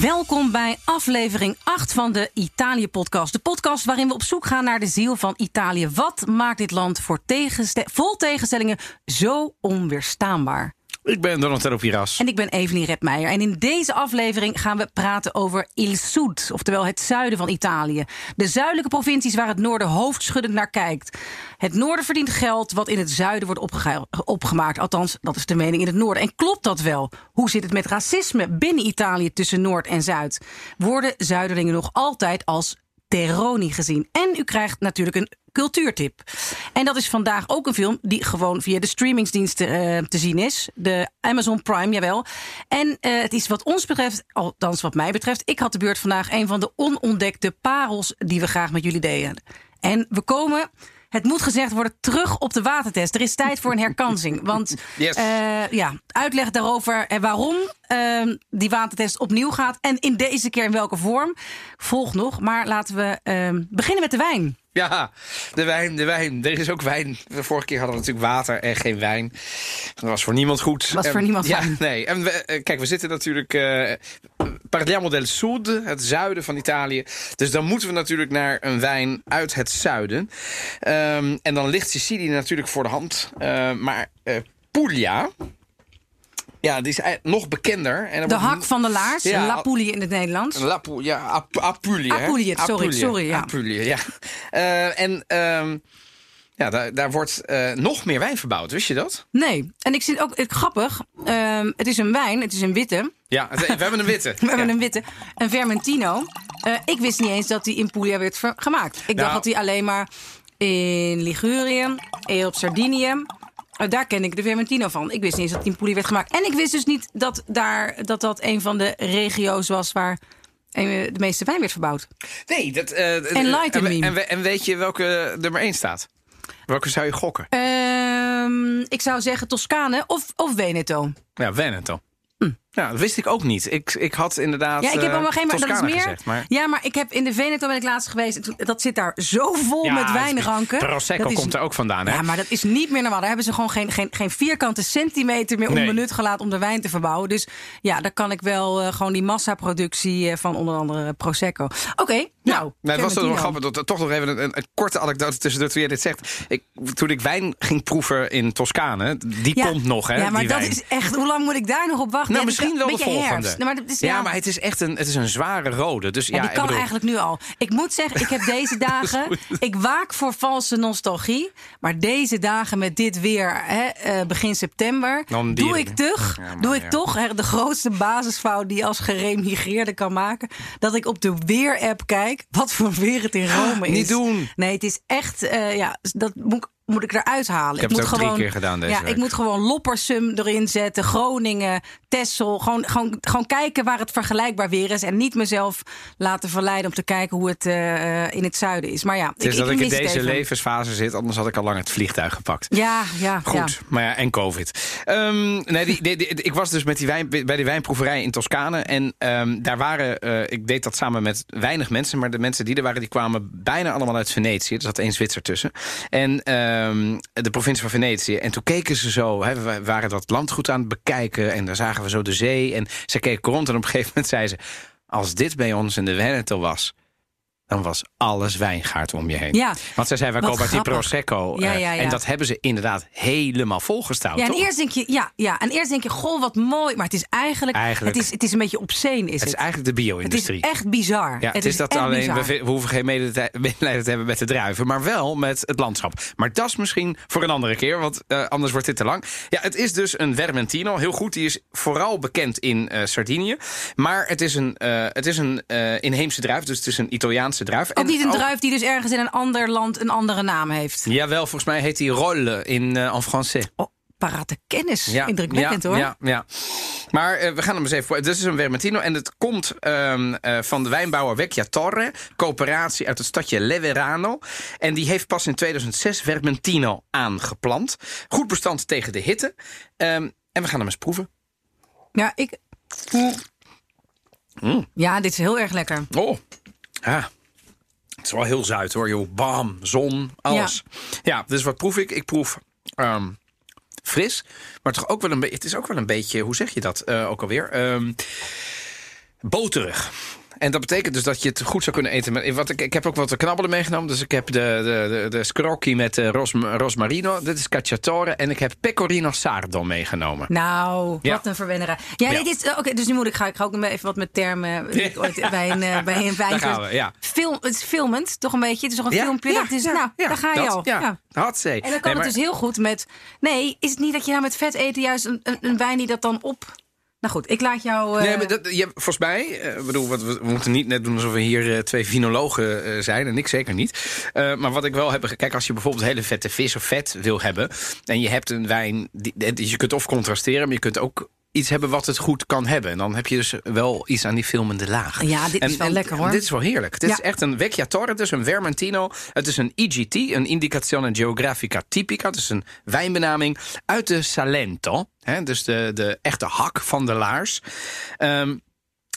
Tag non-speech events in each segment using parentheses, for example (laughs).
Welkom bij aflevering 8 van de Italië-podcast. De podcast waarin we op zoek gaan naar de ziel van Italië. Wat maakt dit land voor tegenste vol tegenstellingen zo onweerstaanbaar? Ik ben Donatello Piras. En ik ben Evelien Redmeijer. En in deze aflevering gaan we praten over Il Sud, oftewel het zuiden van Italië. De zuidelijke provincies waar het noorden hoofdschuddend naar kijkt. Het noorden verdient geld wat in het zuiden wordt opgemaakt. Althans, dat is de mening in het noorden. En klopt dat wel? Hoe zit het met racisme binnen Italië tussen Noord en Zuid? Worden Zuiderlingen nog altijd als Terroni gezien. En u krijgt natuurlijk een cultuurtip. En dat is vandaag ook een film die gewoon via de streamingsdiensten uh, te zien is. De Amazon Prime, jawel. En uh, het is wat ons betreft, althans wat mij betreft... ik had de beurt vandaag een van de onontdekte parels... die we graag met jullie delen. En we komen het moet gezegd worden terug op de watertest. Er is tijd voor een herkansing. Want (laughs) yes. uh, ja, uitleg daarover en waarom uh, die watertest opnieuw gaat. En in deze keer in welke vorm. Volgt nog. Maar laten we uh, beginnen met de wijn. Ja, de wijn, de wijn. Er is ook wijn. De vorige keer hadden we natuurlijk water en geen wijn. Dat was voor niemand goed. Was voor niemand ja, Nee. En we, eh, kijk, we zitten natuurlijk... Uh, Parliamo del Sud, het zuiden van Italië. Dus dan moeten we natuurlijk naar een wijn uit het zuiden. Um, en dan ligt Sicilië natuurlijk voor de hand. Uh, maar uh, Puglia, ja, die is nog bekender. En de hak van de laars, ja, in het Nederlands. La ja, Apulia. Apulia, sorry, sorry. Ja. Apulia, ja. Uh, en um, ja, daar, daar wordt uh, nog meer wijn verbouwd, wist je dat? Nee, en ik zie ook het, grappig. Uh, het is een wijn, het is een witte. Ja, we (laughs) hebben een witte. we hebben een witte, een Vermentino. Uh, ik wist niet eens dat die in Puglia werd gemaakt. Ik nou, dacht dat die alleen maar in Ligurië, op Sardinië daar ken ik de Vermentino van. Ik wist niet eens dat Puglia werd gemaakt. En ik wist dus niet dat daar, dat, dat een van de regio's was waar de meeste wijn werd verbouwd. Nee, dat. Uh, Enlighten en, en, en, weet je welke nummer 1 staat? Welke zou je gokken? Uh, ik zou zeggen Toscane of, of Veneto. Ja, Veneto. Hm. Ja, dat wist ik ook niet. Ik, ik had inderdaad. Ja, ik heb allemaal geen. Maar dat is meer. Gezegd, maar... Ja, maar ik heb in de Veneto ben ik laatst geweest. Dat zit daar zo vol ja, met wijnranken. Prosecco is, komt er ook vandaan, hè? Ja, maar dat is niet meer normaal. Daar hebben ze gewoon geen, geen, geen vierkante centimeter meer onbenut nee. gelaten om de wijn te verbouwen. Dus ja, daar kan ik wel uh, gewoon die massaproductie uh, van onder andere Prosecco. Oké, okay, ja, nou. Nee, het was toch nog grappig. Dat, toch nog even een, een, een, korte anekdote tussendoor toen je dit zegt. Ik, toen ik wijn ging proeven in Toscane, die ja, komt nog, hè? Ja, maar die dat wijn. is echt. Hoe lang moet ik daar nog op wachten? Nou, misschien wel de volgende. Nee, maar is, ja. ja. maar het is echt een, het is een zware rode. Dus, ja, ja die kan bedoel... eigenlijk nu al. Ik moet zeggen, ik heb (laughs) deze dagen... ik waak voor valse nostalgie. Maar deze dagen met dit weer, hè, uh, begin september... doe ik, toch, ja, doe ik toch hè, de grootste basisfout... die je als geremigreerde kan maken. Dat ik op de weer-app kijk... wat voor weer het in Rome is. Niet doen. Nee, het is echt... Uh, ja, dat moet moet ik eruit halen. Ik heb moet het ook gewoon, drie keer gedaan deze ja, week. Ik moet gewoon Loppersum erin zetten, Groningen, Texel. Gewoon, gewoon, gewoon kijken waar het vergelijkbaar weer is. En niet mezelf laten verleiden om te kijken hoe het uh, in het zuiden is. Maar ja, het is ik, dat ik, ik in deze even. levensfase zit. Anders had ik al lang het vliegtuig gepakt. Ja, ja. Goed, ja. maar ja, en COVID. Um, nee, die, die, die, ik was dus met die wijn, bij die wijnproeverij in Toscane. En um, daar waren, uh, ik deed dat samen met weinig mensen. Maar de mensen die er waren, die kwamen bijna allemaal uit Venetië. Er zat één Zwitser tussen. En um, de provincie van Venetië. En toen keken ze zo, we waren dat landgoed aan het bekijken... en daar zagen we zo de zee. En ze keken rond en op een gegeven moment zei ze... als dit bij ons in de Veneto was dan was alles wijngaard om je heen. Ja, Want zij zei, wij kopen uit die Prosecco. Ja, uh, ja, ja. En dat hebben ze inderdaad helemaal volgestouwd. Ja, en toch? eerst denk je, ja, ja, en eerst denk je, goh, wat mooi. Maar het is eigenlijk, Eigenlijk- het, is, het is een beetje obscene, is het het. is eigenlijk de het is bio-industrie. echt bizar. Ja, het, is dat alleen, we, we hoeven geen medelijden medelijden te hebben met de druiven, maar wel met het landschap. Maar dat is misschien voor een andere keer, want uh, anders wordt dit te lang. Ja, het is dus een Vermentino, heel goed. Die is vooral bekend in uh, Sardinië. Maar het is een, uh, het is een inheemse druif, dus het is een Italiaanse druif. Ook niet een druif die dus ergens in een ander land een andere naam heeft. Jawel, volgens mij heet die Rolle in uh, en français. Oh, parate kennis. Ja, Indrukwekkend ja, hoor. Ja, ja. Maar eh, we gaan hem eens even voor. Dit is een Vermentino en het komt ehm, eh, van de wijnbouwer Vecchia Torre. Coöperatie uit het stadje Leverano. En die heeft pas in 2006 Vermentino aangeplant. Goed bestand tegen de hitte. Ehm, en we gaan hem eens proeven. Ja, ik. Ja, dit is heel erg lekker. Oh, ja. Het is wel heel zuid hoor, joh. Bam, zon, alles. Ja, dus wat proef ik? Ik proef ehm, fris, maar toch ook wel een beetje. Het is ook wel een beetje, hoe zeg je dat eh, ook alweer? Ehm, boterig. En dat betekent dus dat je het goed zou kunnen eten. Met, wat ik, ik heb ook wat knabbelen meegenomen. Dus ik heb de, de, de, de scrocchi met uh, ros, rosmarino. Dit is cacciatore. En ik heb pecorino sardo meegenomen. Nou, Ja. wat een verwennerij. Ja, Ja. dit is. Oké, dus nu moet ik, ga ik ga ook nog even wat met termen. ik (laughs) ooit bij een, eh, bij een wijn. gaan we, ja. Film, het is filmend, toch een beetje? Het is toch een filmpje? dat is, nou, daar ga je dat, al. Ja. En dan kan Nee, het dus heel goed met. Nee, is het niet dat je nou met vet eten juist een, een, een wijn die dat dan op. Nou goed, ik laat jou. eh, Nee, maar dat, je, volgens mij, eh, bedoel, wat, we, we moeten niet net doen alsof we hier eh, twee vinologen eh, zijn. En ik zeker niet. Eh, maar wat ik wel heb. Kijk, als je bijvoorbeeld hele vette vis of vet wil hebben. En je hebt een wijn. Die, die- je kunt of contrasteren, maar je kunt ook iets hebben wat het goed kan hebben. En dan heb je dus wel iets aan die filmende laag. Ja, dit is wel lekker, hoor. Dit is wel heerlijk. Dit Ja. is echt een Vecchiatore, het is een Vermentino. Het is een IGT, een Indicazione Geografica Typica. Het is een wijnbenaming uit de Salento. Hè, dus de, de echte hak van de laars. Ehm,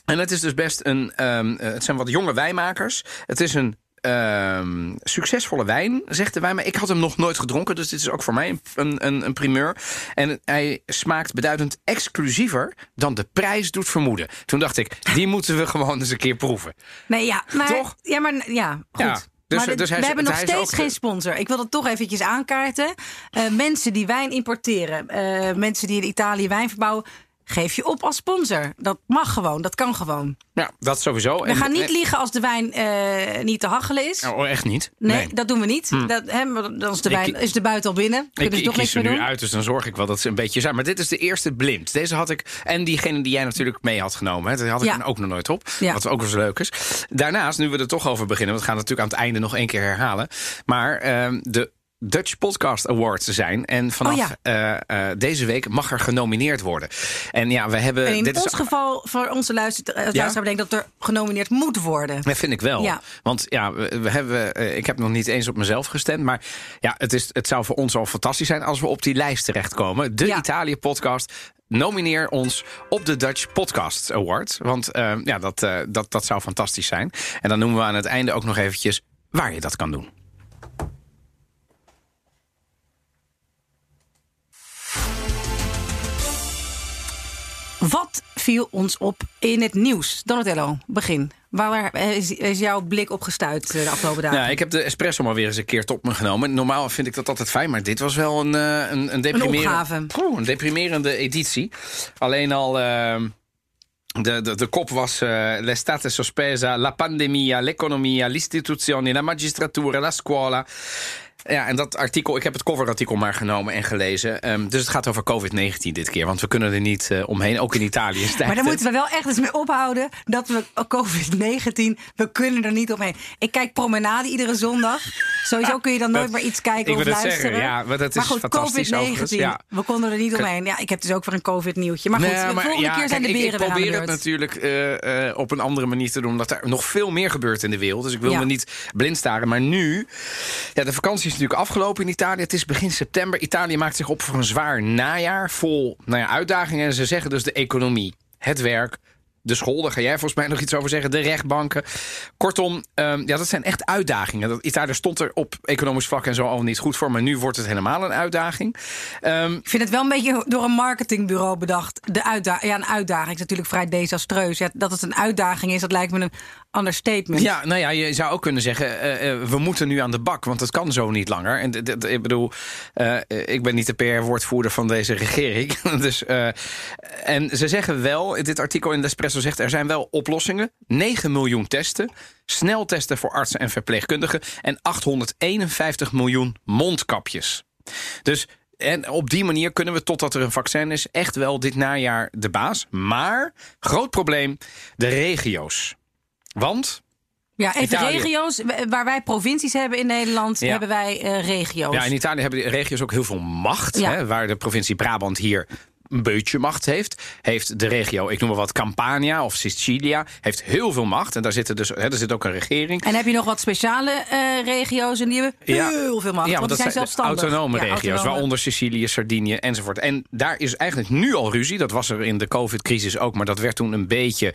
en het is dus best een. ehm, eh, het zijn wat jonge wijnmakers. Het is een. Ehm, succesvolle wijn, zegt de wijn. Maar ik had hem nog nooit gedronken, dus dit is ook voor mij een, een, een primeur. En hij smaakt beduidend exclusiever dan de prijs doet vermoeden. Toen dacht ik, die moeten we gewoon eens een keer proeven. Nee, ja, maar. Toch? Ja, maar ja, goed. Ja, dus- dit- dus hij we hebben nog hij is steeds geen sponsor. Ik wil dat toch eventjes aankaarten. Eh, mensen die wijn importeren, eh, mensen die in Italië wijn verbouwen, geef je op als sponsor. Dat mag gewoon, dat kan gewoon. Ja, dat sowieso. We gaan niet liegen als de wijn eh, niet te hachelen is. Oh, echt niet? Nee, dat doen we niet. Dat, hè, maar dan is de, Ik- wijn, is de buiten al binnen. Ik, Kunnen ze ik toch kies er nu doen. uit, dus dan zorg ik wel dat ze een beetje zijn. Maar dit is de eerste blind. Deze had ik. En diegene die jij natuurlijk mee had genomen. Hè, dat had ik Ja. ook nog nooit op. Ja. Wat ook wel leuk is. Daarnaast, nu we er toch over beginnen. Want we gaan het natuurlijk aan het einde nog één keer herhalen. Maar ehm, de. Dutch Podcast Awards zijn. En vanaf Oh ja. eh, eh, deze week mag er genomineerd worden. En ja, we hebben. En in dit ons is, geval, voor onze luister, eh, luisteraar, denk dat er genomineerd moet worden. Dat vind ik wel. Ja. Want ja, we, we hebben, ik heb nog niet eens op mezelf gestemd. Maar ja, het, is, het zou voor ons al fantastisch zijn als we op die lijst terechtkomen. De Ja. Italië-podcast. Nomineer ons op de Dutch Podcast Award. Want ja, dat, dat, dat zou fantastisch zijn. En dan noemen we aan het einde ook nog eventjes waar je dat kan doen. Wat viel ons op in het nieuws? Donatello, begin. Waar is, is jouw blik op gestuurd eh, de afgelopen dagen? Ja, ik heb de espresso maar weer eens een keer tot me genomen. Normaal vind ik dat altijd fijn, maar dit was wel een, eh, een, een deprimerende. Oeh, een deprimerende editie. Alleen al. eh, de, de, de kop was eh, l'estate sospesa, la pandemia, l'economia, l'istituzioni, la magistratura, la scuola. Ja, en dat artikel, ik heb het coverartikel maar genomen en gelezen. Ehm, dus het gaat over COVID-19 dit keer, want we kunnen er niet eh, omheen. Ook in Italië stijgt Maar daar moeten we wel echt eens mee ophouden dat we COVID-19, we kunnen er niet omheen. Ik kijk promenade iedere zondag. Sowieso kun je dan nooit Dat- meer iets kijken ik of luisteren. zeggen, ja, maar dat is goed, fantastisch COVID-19, overigens, ja. we konden er niet omheen. Ja, ik heb dus ook weer een COVID-nieuwtje. Maar goed, Nee, de volgende ja, keer zijn kijk, de ik- beren ik, de probeer het natuurlijk eh, eh, op een andere manier te doen, omdat er nog veel meer gebeurt in de wereld. Dus ik wil Ja. me niet blind staren. Maar nu, ja, de vakantie is natuurlijk afgelopen in Italië. Het is begin september. Italië maakt zich op voor een zwaar najaar vol nou ja, uitdagingen. En ze zeggen dus de economie, het werk. De school, daar ga jij volgens mij nog iets over zeggen. De rechtbanken. Kortom, ehm, ja, dat zijn echt uitdagingen. Dat, Italië stond er op economisch vlak en zo al niet goed voor. Maar nu wordt het helemaal een uitdaging. Ehm, Ik vind het wel een beetje door een marketingbureau bedacht. De uitda ja, een uitdaging is natuurlijk vrij desastreus. Ja, dat het een uitdaging is, dat lijkt me een understatement. Ja, nou ja, je zou ook kunnen zeggen, eh, eh, we moeten nu aan de bak, want het kan zo niet langer. En ik bedoel, eh, ik ben niet de PR-woordvoerder van deze (laughs) regering. dus, en ze zeggen wel, dit artikel in de Espresso zegt, er zijn wel oplossingen. 9 miljoen testen, sneltesten voor artsen en verpleegkundigen en 851 miljoen mondkapjes. Dus en op die manier kunnen we, totdat er een vaccin is, echt wel dit najaar de baas. Maar, groot probleem, de regio's. Want Ja, even Italië. regio's. Waar wij provincies hebben in Nederland, Ja. hebben wij eh, regio's. Ja, in Italië hebben de regio's ook heel veel macht. Ja. Hè, waar de provincie Brabant hier een beetje macht heeft. Heeft de regio, ik noem maar wat, Campania of Sicilia, heeft heel veel macht. En daar zit, er dus, hè, er zit ook een regering. En heb je nog wat speciale eh, regio's en die hebben Ja. heel veel macht. Ja, want die zijn de zelfstandig. autonome Ja, regio's, autonome. waaronder Sicilië, Sardinië enzovoort. En daar is eigenlijk nu al ruzie. Dat was er in de COVID-crisis ook, maar dat werd toen een beetje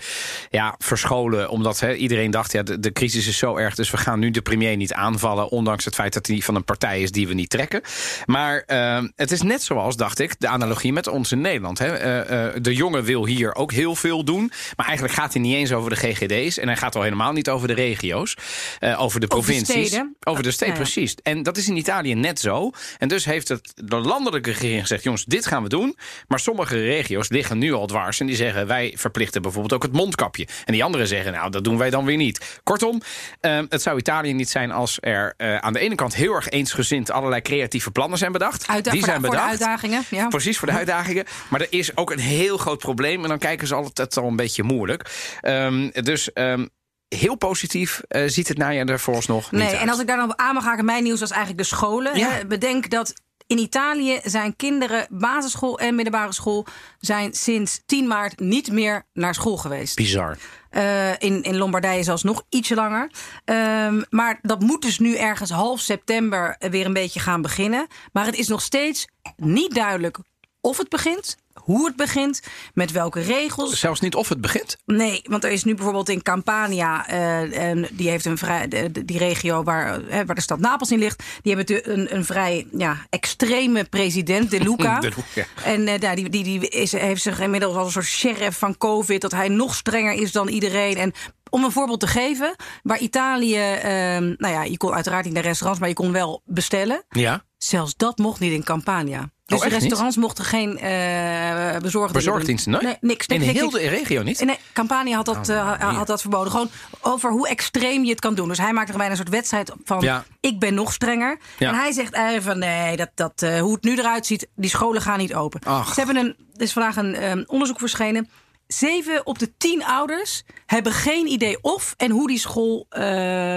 ja, verscholen. Omdat hè, iedereen dacht, ja, de, de crisis is zo erg, dus we gaan nu de premier niet aanvallen. Ondanks het feit dat hij van een partij is die we niet trekken. Maar eh, het is net zoals, dacht ik, de analogie met in Nederland. Hè. Eh, eh, de jongen wil hier ook heel veel doen. Maar eigenlijk gaat hij niet eens over de GGD's. En hij gaat al helemaal niet over de regio's. eh, over de Over de provincies. steden. Over de steden, Ja, ja. precies. En dat is in Italië net zo. En dus heeft het de landelijke regering gezegd: jongens, dit gaan we doen. Maar sommige regio's liggen nu al dwars. En die zeggen: wij verplichten bijvoorbeeld ook het mondkapje. En die anderen zeggen: nou, dat doen wij dan weer niet. Kortom, eh, het zou Italië niet zijn als er aan de ene kant heel erg eensgezind allerlei creatieve plannen zijn bedacht. Uitda- die zijn voor de bedacht. uitdagingen, ja. Precies, voor de uitdagingen. Maar er is ook een heel groot probleem. En dan kijken ze altijd al een beetje moeilijk. Ehm, dus. ehm, Heel positief eh, ziet het najaar er vooralsnog niet Nee, uit. en als ik daar nog op aan mag haken, mijn nieuws was eigenlijk de scholen. Ja. Hè. Bedenk dat in Italië zijn kinderen, basisschool en middelbare school, zijn sinds 10 maart niet meer naar school geweest. Bizar. Eh, in, in Lombardije zelfs nog ietsje langer. Ehm, maar dat moet dus nu ergens half september weer een beetje gaan beginnen. Maar het is nog steeds niet duidelijk of het begint, hoe het begint, met welke regels. Zelfs niet of het begint. Nee, want er is nu bijvoorbeeld in Campania, en die heeft een vrij, die regio waar, eh, waar de stad Napels in ligt, die hebben een, een vrij ja, extreme president, De Luca. (laughs) De Luca. En eh, nou, die, die, die is, heeft zich inmiddels als een soort sheriff van COVID, dat hij nog strenger is dan iedereen. En om een voorbeeld te geven, waar Italië, ehm, nou ja, je kon uiteraard niet naar restaurants, maar je kon wel bestellen. Ja. Zelfs dat mocht niet in Campania. Dus Oh, de echt niet? restaurants mochten geen eh bezorgd Bezorgdiensten? Nee, niks. In niks, heel niks. de regio niet? Nee, Campania had dat, Oh, eh, had dat verboden. Gewoon over hoe extreem je het kan doen. Dus hij maakte er bijna een soort wedstrijd van... Ja. ik ben nog strenger. Ja. En hij zegt eigenlijk van... nee, dat, dat, eh, hoe het nu eruit ziet, die scholen gaan niet open. Ach. Ze hebben een, er is vandaag een onderzoek verschenen... Zeven op de tien ouders hebben geen idee of en hoe die school eh,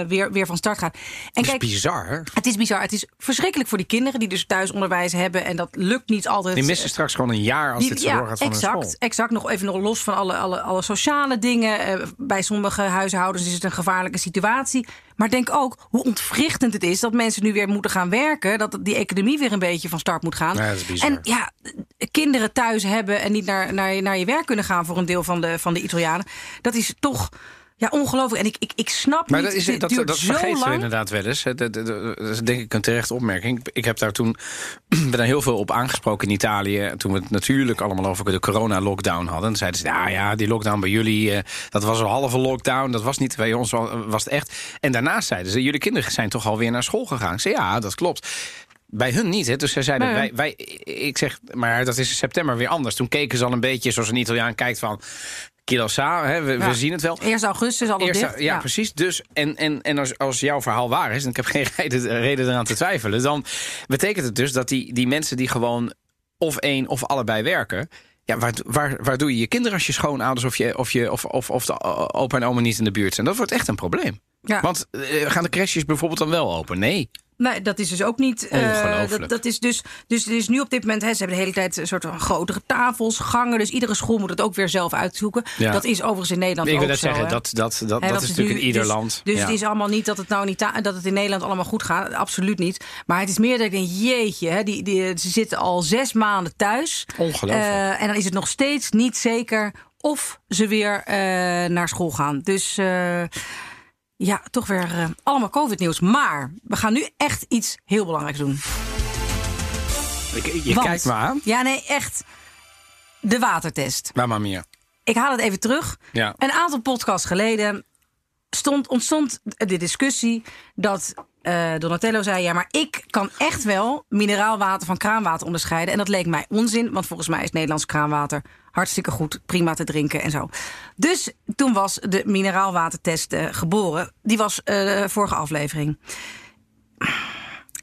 weer, weer van start gaat. En Dat is bizar. hè? het is bizar. Het is verschrikkelijk voor die kinderen die dus thuisonderwijs hebben. En dat lukt niet altijd. Die missen straks gewoon een jaar als Die- dit zo doorgaat van exact, hun school. exact. Nog even nog los van alle, alle, alle sociale dingen. Eh, bij sommige huishoudens is het een gevaarlijke situatie. Maar denk ook hoe ontwrichtend het is dat mensen nu weer moeten gaan werken. Dat die economie weer een beetje van start moet gaan. Ja. En ja, kinderen thuis hebben en niet naar, naar, naar je werk kunnen gaan voor een deel van de, van de Italianen. Dat is toch ja, ongelooflijk. En ik, ik, ik snap Maar niet, dat, dat, dat zo vergeten we lang. inderdaad wel eens. Dat, is denk ik een terechte opmerking. Ik heb daar toen (clears throat) ben daar heel veel op aangesproken in Italië. Toen we het natuurlijk allemaal over de corona-lockdown hadden. Dan zeiden ze, nou ja, die lockdown bij jullie... eh, dat was een halve lockdown, dat was niet bij ons, wa- was het echt. En daarnaast zeiden ze, jullie kinderen zijn toch alweer naar school gegaan? Ik zei, ja, dat klopt. Bij hun niet, hè? Dus zij zeiden, Nee. wij, wij, ik zeg, maar dat is in september weer anders. Toen keken ze al een beetje zoals een Italiaan kijkt van... Kilosa, hè, we, we Ja. zien het wel. 1 augustus Eerst, dicht. ja, precies. Dus, en en, en als, als jouw verhaal waar is, en ik heb geen (laughs) reden, reden eraan te twijfelen, dan betekent het dus dat die, die mensen die gewoon of één of allebei werken. Ja, waar, waar, waar doe je je kinderen als je schoonouders of, je, of, je, of, of, of de eh, opa en oma niet in de buurt zijn? Dat wordt echt een probleem. Ja. Want eh, gaan de crèches bijvoorbeeld dan wel open? Nee. Nee, dat is dus ook niet. Ongelooflijk. dat, dat is dus, dus er is nu op dit moment. Hè, ze hebben de hele tijd een soort van grotere tafels, gangen. Dus iedere school moet het ook weer zelf uitzoeken. Ja. Dat is overigens in Nederland Ik ook wil zo, zeggen, hè. dat, dat, dat, dat, is natuurlijk nu- in ieder dus- land. Dus Ja. het is allemaal niet dat het nou niet dat het in Nederland allemaal goed gaat. Absoluut niet. Maar het is meer dat ik denk, jeetje, hè, die, die, ze zitten al zes maanden thuis. Ongelooflijk. Eh, en dan is het nog steeds niet zeker of ze weer eh, naar school gaan. Dus ja, toch weer eh, allemaal COVID-nieuws. Maar we gaan nu echt iets heel belangrijks doen. Ik- je Want- kijkt me aan. Ja, nee, echt. De watertest. Mamma mia. Ik haal het even terug. Ja. Een aantal podcasts geleden stond, ontstond de discussie dat eh, Donatello zei: Ja, maar ik kan echt wel mineraalwater van kraanwater onderscheiden. En dat leek mij onzin, want volgens mij is Nederlands kraanwater hartstikke goed, prima te drinken en zo. Dus toen was de mineraalwatertest eh, geboren. Die was eh, de vorige aflevering.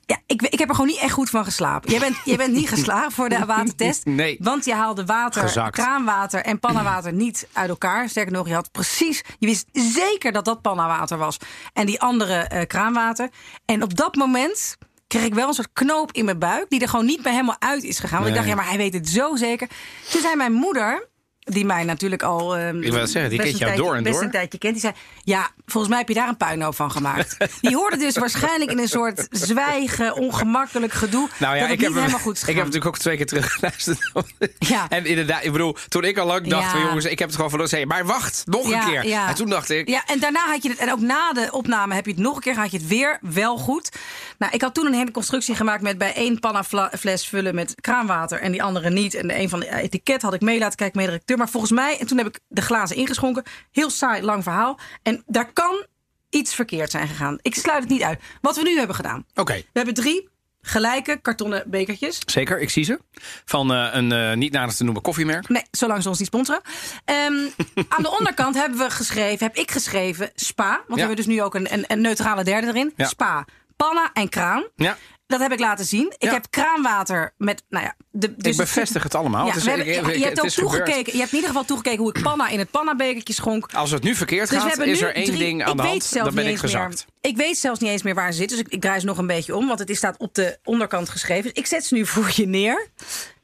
Ja, ik, ik heb er gewoon niet echt goed van geslapen. Jij bent, (laughs) jij bent niet geslaagd voor de watertest. (laughs) Nee. Want je haalde water, Gezakt. kraanwater en pannawater (clears throat) niet uit elkaar. Sterker nog, je had precies... Je wist zeker dat dat pannawater was. En die andere eh, kraanwater. En op dat moment kreeg ik wel een soort knoop in mijn buik... die er gewoon niet bij helemaal uit is gegaan. Want ik dacht, ja, maar hij weet het zo zeker. Toen zei mijn moeder... Die mij natuurlijk al. ehm, Ik zeggen, die best kent een jou tijdje- door en best door. een tijdje kent. Die zei: Ja, volgens mij heb je daar een puinhoop van gemaakt. (laughs) Die hoorde dus waarschijnlijk in een soort zwijgen, ongemakkelijk gedoe. Nou ja, dat ik heb, hem, helemaal goed ik heb natuurlijk ook twee keer teruggeluisterd. (laughs) Ja. En inderdaad, ik bedoel, toen ik al lang dacht Ja. van jongens, ik heb het gewoon verloren. Zei, maar wacht, nog Ja, een keer. ja. En toen dacht ik, Ja, en daarna had je het, en ook na de opname heb je het nog een keer, had je het weer wel goed. Nou, ik had toen een hele constructie gemaakt met bij één panna fla- fles vullen met kraanwater en die andere niet. En de een van de etiket had ik mee laten kijken met de redacteur. Maar volgens mij, en toen heb ik de glazen ingeschonken. Heel saai, lang verhaal. En daar kan iets verkeerd zijn gegaan. Ik sluit het niet uit. Wat we nu hebben gedaan. oké. We hebben drie gelijke kartonnen bekertjes. Zeker, ik zie ze. Van eh, een eh, niet nader te noemen koffiemerk. Nee, zolang ze ons niet sponsoren. Ehm, (laughs) aan de onderkant hebben we geschreven, heb ik geschreven spa. Want we hebben dus nu ook een, een, een neutrale derde erin. Ja. Spa, panna en kraan. Ja, Dat heb ik laten zien. Ik Ja. heb kraanwater met, nou ja... De, dus ik bevestig het allemaal. Ja, Het is- hebben- ik- ik- je hebt ook gebeurd. toegekeken. Je hebt in ieder geval toegekeken hoe ik panna in het pannabekertje schonk. Als het nu verkeerd Dus gaat, is er één drie- ding aan de hand. Dan ben ik eens meer- gezakt. ik weet zelfs niet eens meer waar ze zit. Dus ik, ik draai ze nog een beetje om. Want het is- staat op de onderkant geschreven. Dus ik zet ze nu voor je neer.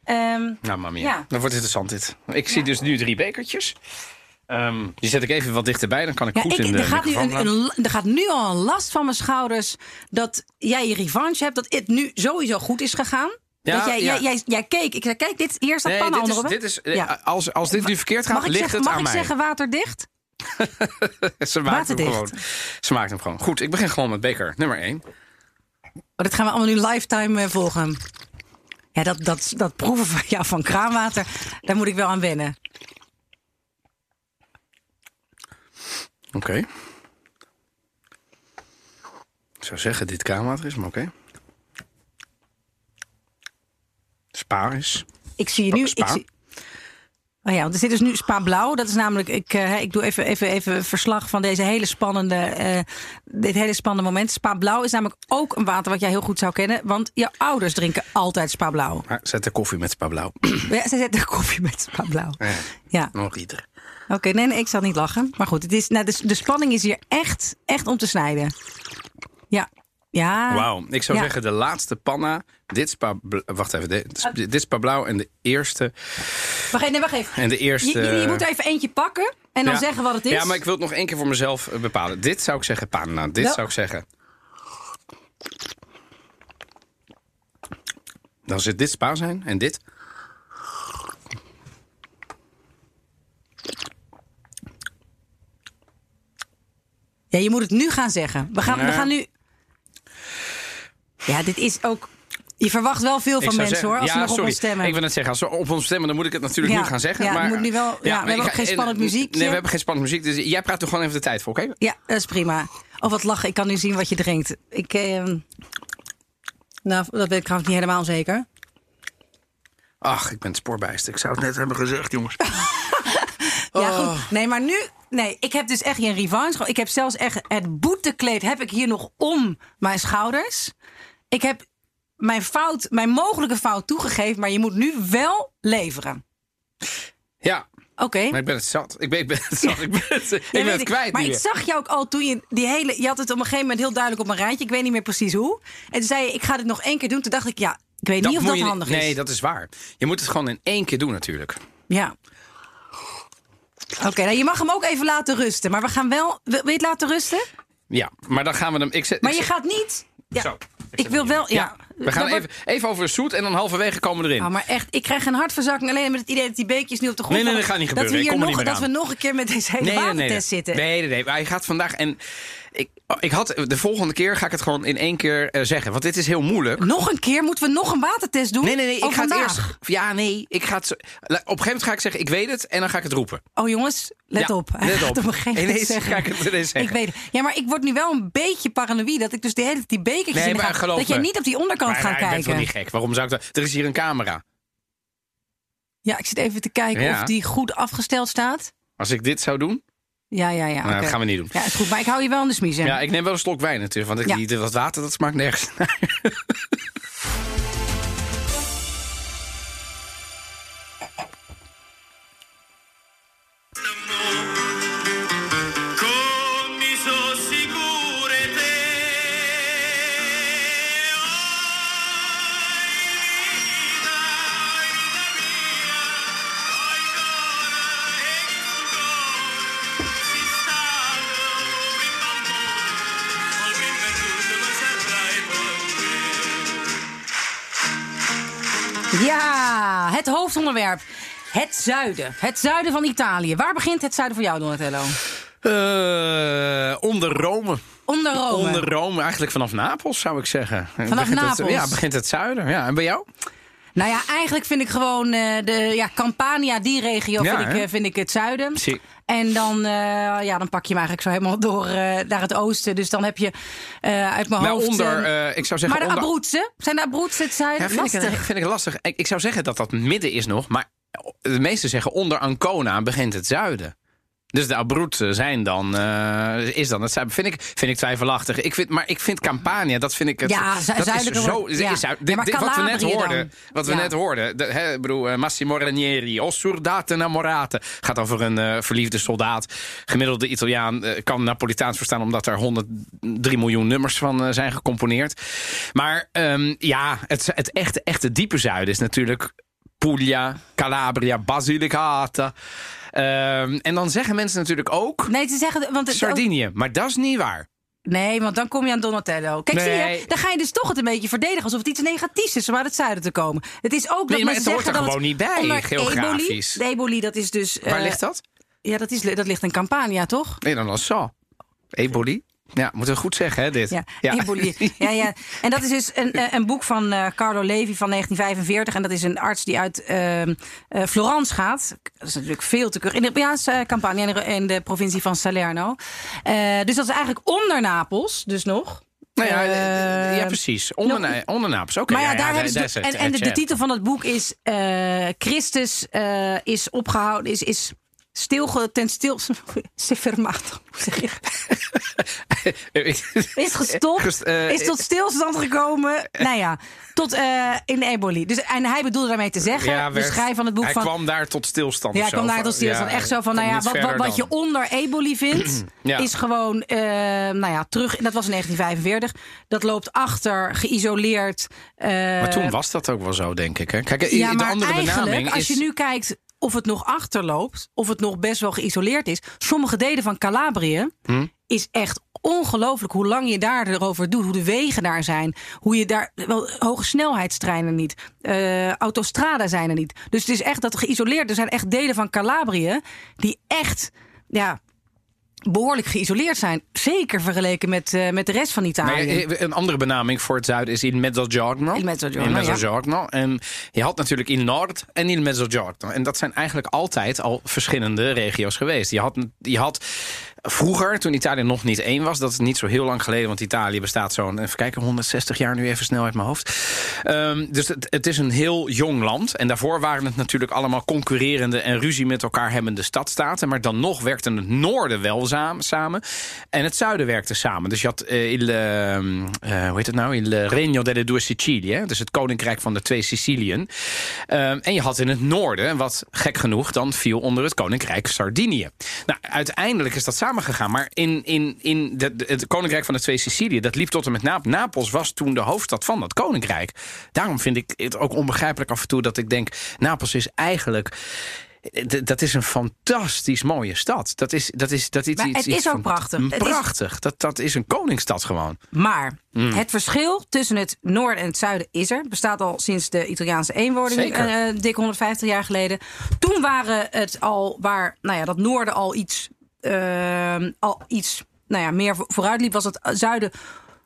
Ehm, Nou, mamma mia. Ja. Dan wordt het interessant dit. Ik zie dus nu drie bekertjes. Ehm, die zet ik even wat dichterbij, dan kan ik Ja, goed ik, in de er, gaat nu een, er gaat nu al een last van mijn schouders dat jij je revanche hebt. Dat het nu sowieso goed is gegaan. Ja, dat jij, ja. jij, jij, jij keek. Ik zei, kijk, dit, hier staat Nee, panna dit is, dit is, eh, Ja. als, als dit nu verkeerd gaat, Mag ik, ligt zeggen, het mag aan ik mij. zeggen waterdicht? (laughs) Ze maakt hem waterdicht. gewoon. Ze maakt hem gewoon. Goed, ik begin gewoon met beker nummer 1. Oh, dat gaan we allemaal nu lifetime eh, volgen. Ja, dat, dat, dat proeven van, (laughs) ja, van kraanwater, daar moet ik wel aan wennen. Oké. Ik zou zeggen dit kraanwater is, maar oké. Spa is. Ik zie je nu. Spa? Ik zie, oh ja, want er zit dus nu Spa Blauw. Dat is namelijk, ik, eh, ik doe even, even, even verslag van deze hele spannende, eh, dit hele spannende moment. Spa Blauw is namelijk ook een water wat jij heel goed zou kennen. Want jouw ouders drinken altijd Spa Blauw. Maar zet de koffie met spa blauw. Ja, ze zetten koffie met Spa Blauw. Ja, Ja, nog ieder. Oké. nee, nee, ik zal niet lachen. Maar goed, het is, nou, de, de spanning is hier echt, echt om te snijden. Ja. Ja. Wauw, ik zou Ja. zeggen de laatste panna. Dit is pa, bl- wacht even, dit, dit is pa blauw en de eerste Wacht even, nee, wacht even. en de eerste. Je, je, je moet even eentje pakken en dan Ja. zeggen wat het is. Ja, maar ik wil het nog één keer voor mezelf eh, bepalen. Dit zou ik zeggen panna. Dit Wel- zou ik zeggen. Dan zit dit spa zijn en dit. Ja, je moet het nu gaan zeggen. We gaan, we gaan nu. Ja, dit is ook. Je verwacht wel veel van mensen zeggen- hoor, als ja, ze nog sorry. op ons stemmen. Ik wil net zeggen, als ze op ons stemmen, dan moet ik het natuurlijk Ja, nu gaan zeggen. ja, maar, moet nu wel- ja, we maar hebben ook ga- geen en- spannend muziekje. Nee, we hebben geen spannend muziek. Dus jij praat er gewoon even de tijd voor, oké? Ja, dat is prima. Oh, wat lachen. Ik kan nu zien wat je drinkt. Ik. Eh, nou, dat weet ik trouwens niet helemaal zeker. Ach, ik ben spoorbijster. Ik zou het net hebben gezegd, jongens. (laughs) Ja, Oh. goed. Nee, maar nu. Nee, ik heb dus echt geen revanche. Ik heb zelfs echt het boetekleed heb ik hier nog om mijn schouders. Ik heb mijn fout, mijn mogelijke fout toegegeven, maar je moet nu wel leveren. Ja, Oké. maar ik ben het zat. Ik ben, ik ben het zat. Ik ben het, ik (laughs) ben het kwijt Maar ik zag jou ook al toen je die hele. Je had het op een gegeven moment heel duidelijk op een rijtje. Ik weet niet meer precies hoe. En toen zei je: Ik ga dit nog één keer doen. Toen dacht ik: Ja, ik weet niet of dat je handig Nee, is. dat is waar. Je moet het gewoon in één keer doen natuurlijk. Ja. Oké, nou, je mag hem ook even laten rusten. Maar we gaan wel. Wil je het laten rusten? Ja, maar dan gaan we hem... Ik zet, Maar ik je gaat niet. Ja. Zo, ik wil wel. Ja. We gaan Dat even, even over zoet en dan halverwege komen we erin. Oh, maar echt, ik krijg een hartverzakking alleen met het idee dat die beekjes nu op de grond Nee, nee, dat gaat niet dat gebeuren. We Ik hier er nog, dat we nog een keer met deze hele nee, nee, nee, zitten. Nee, nee, nee. Maar hij gaat vandaag... En ik, ik had, de volgende keer ga ik het gewoon in één keer eh, zeggen. Want dit is heel moeilijk. Nog een keer moeten we nog een watertest doen? Nee, nee, nee. Ik Oh, ga het eerst... Ja, nee. Ik ga het, op een gegeven moment ga ik zeggen, ik weet het. En dan ga ik het roepen. Oh jongens, let Ja, op. Let (laughs) op. op Ineens zeggen. ga ik het ineens zeggen. Ik weet het. Ja, maar ik word nu wel een beetje paranoïde dat ik dus de hele tijd die bekertjes Nee, maar Dat jij niet op die onderkant Maar gaat ja, ik ben kijken. toch niet gek. Waarom zou ik dat... Er is hier een camera. Ja, ik zit even te kijken Ja. of die goed afgesteld staat. Als ik dit zou doen... Ja, ja, ja. Nou, dat gaan we niet doen. Ja, is goed. Maar ik hou je wel in de smiezen. Ja, ik neem wel een slok wijn natuurlijk. Want ik, Ja. dat water dat smaakt nergens (laughs) het hoofdonderwerp. Het zuiden. Het zuiden van Italië. Waar begint het zuiden voor jou, Donatello? Eh, onder Rome. Onder Rome. Onder Rome, eigenlijk vanaf Napels zou ik zeggen. Vanaf Begint het- Napels? ja, begint het zuiden. Ja, en bij jou? Nou ja, eigenlijk vind ik gewoon eh, de ja, Campania, die regio, Ja, vind, ik, eh, vind ik het zuiden. Zie. En dan, eh, ja, dan pak je hem eigenlijk zo helemaal door eh, naar het oosten. Dus dan heb je eh, uit mijn Nou, hoofd... onder, ik zou zeggen maar de onder... Zijn de Abruzzen het zuiden? Ja, vind, ik, Lastig. vind ik lastig. Ik, ik zou zeggen dat dat midden is nog, maar de meesten zeggen onder Ancona begint het zuiden. Dus de Abruzzen zijn dan, eh, is dan het zuiden. Vind ik, vind ik twijfelachtig. Ik vind, maar ik vind Campania, dat vind ik het. Ja, dat is zo. is Ja, dit- wat we net hoorden. dan? Wat we Ja. net hoorden. De, hè, ik bedoel, eh, Massimo Ranieri, Ossurdate Namorate. Gaat over een eh, verliefde soldaat. Gemiddelde Italiaan eh, kan Napolitaans verstaan, omdat er 103 miljoen nummers van eh, zijn gecomponeerd. Maar ehm, ja, het, het echte, echte diepe zuiden is natuurlijk Puglia, Calabria, Basilicata. Ehm, en dan zeggen mensen natuurlijk ook Nee, ze zeggen... Want het, Sardinië. Maar dat is niet waar. Nee, want dan kom je aan Donatello. Kijk, zie je, dan ga je dus toch het een beetje verdedigen alsof het iets negatiefs is om uit het zuiden te komen. Het is ook dat Nee, maar het hoort er gewoon niet bij, geografisch. Eboli, de Eboli, dat is dus. Waar eh, ligt dat? Ja, dat, is, dat ligt in Campania, toch? Nee, dan als zo. Eboli. Ja, moeten we goed zeggen, hè, dit. Ja, Eboli. Ja, ja. En dat is dus een, (laughs) eh, een boek van eh, Carlo Levi van 1945. En dat is een arts die uit eh, Florence gaat. Dat is natuurlijk veel te keurig. In de ja, uh, Campania in de, in de provincie van Salerno. Dus dat is eigenlijk onder Napels, dus nog. Nou ja, ja precies. Onder, nog- onder Napels. Oké, Maar ja, ja, daar ja, hebben ze. de- en en de, titel van het boek is Christus is opgehouden, is, is stilge, ten stil. (laughs) Sefermato, hoe zeg je? (laughs) Is gestopt, Gest- eh, is tot stilstand gekomen. (laughs) nou ja, tot eh, in de ebolie. Dus, en hij bedoelde daarmee te zeggen, Ja, de werd- schrijver van het boek hij van. kwam daar tot stilstand. ja, zo. kwam daar tot stilstand. Ja, Echt zo van, nou ja, wat, wat, je onder ebolie vindt, (clears throat) Ja. is gewoon, eh, nou ja, terug. Dat was in 1945. Dat loopt achter, geïsoleerd. Maar toen was dat ook wel zo, denk ik. Hè? Kijk, ja, de maar andere eigenlijk, benaming als is... je nu kijkt of het nog achterloopt, of het nog best wel geïsoleerd is. Sommige delen van Calabrië Hm? is echt ongelooflijk hoe lang je daar erover doet, hoe de wegen daar zijn, hoe je daar wel hoge snelheidstreinen niet, eh autostrada zijn er niet. Dus het is echt dat geïsoleerd. Er zijn echt delen van Calabrië die echt, ja. Behoorlijk geïsoleerd zijn. Zeker vergeleken met, eh, met de rest van Maar Italië. eh, een andere benaming voor het zuiden is in Mezzogiorno. Il Mezzogiorno, In ja. Mezzogiorno. En je had natuurlijk in Noord en in Mezzogiorno. En dat zijn eigenlijk altijd al verschillende regio's geweest. Je had, je had vroeger, toen Italië nog niet één was... dat is niet zo heel lang geleden, want Italië bestaat zo'n... even kijken, 160 jaar nu even snel uit mijn hoofd. Ehm, dus het, het is een heel jong land. En daarvoor waren het natuurlijk allemaal concurrerende... en ruzie met elkaar hebbende stadstaten. Maar dan nog werkte het noorden wel samen, samen en het zuiden werkte samen. Dus je had eh, hoe heet het nou? Il Regno delle Due Sicilie. Dus het koninkrijk van de twee Siciliën. Ehm, en je had in het noorden, wat gek genoeg dan viel onder het koninkrijk Sardinië. Nou, uiteindelijk is dat samengegaan. Maar in, in, in de, de- het koninkrijk van de twee Sicilië, dat liep tot en met Napels. Napels was toen de hoofdstad van dat koninkrijk. Daarom vind ik het ook onbegrijpelijk af en toe dat ik denk... Napels is eigenlijk... d- Dat is een fantastisch mooie stad. Dat is, dat is, dat is Maar iets, het is iets ook prachtig. Is- Prachtig. Dat, dat is een koningsstad gewoon. Maar Hmm. het verschil tussen het noorden en het zuiden is er. Bestaat al sinds de Italiaanse eenwording, eh dik 150 jaar geleden. Toen waren het al waar, nou ja, dat noorden al iets, eh, al iets nou ja, meer vo- vooruit liep, was het zuiden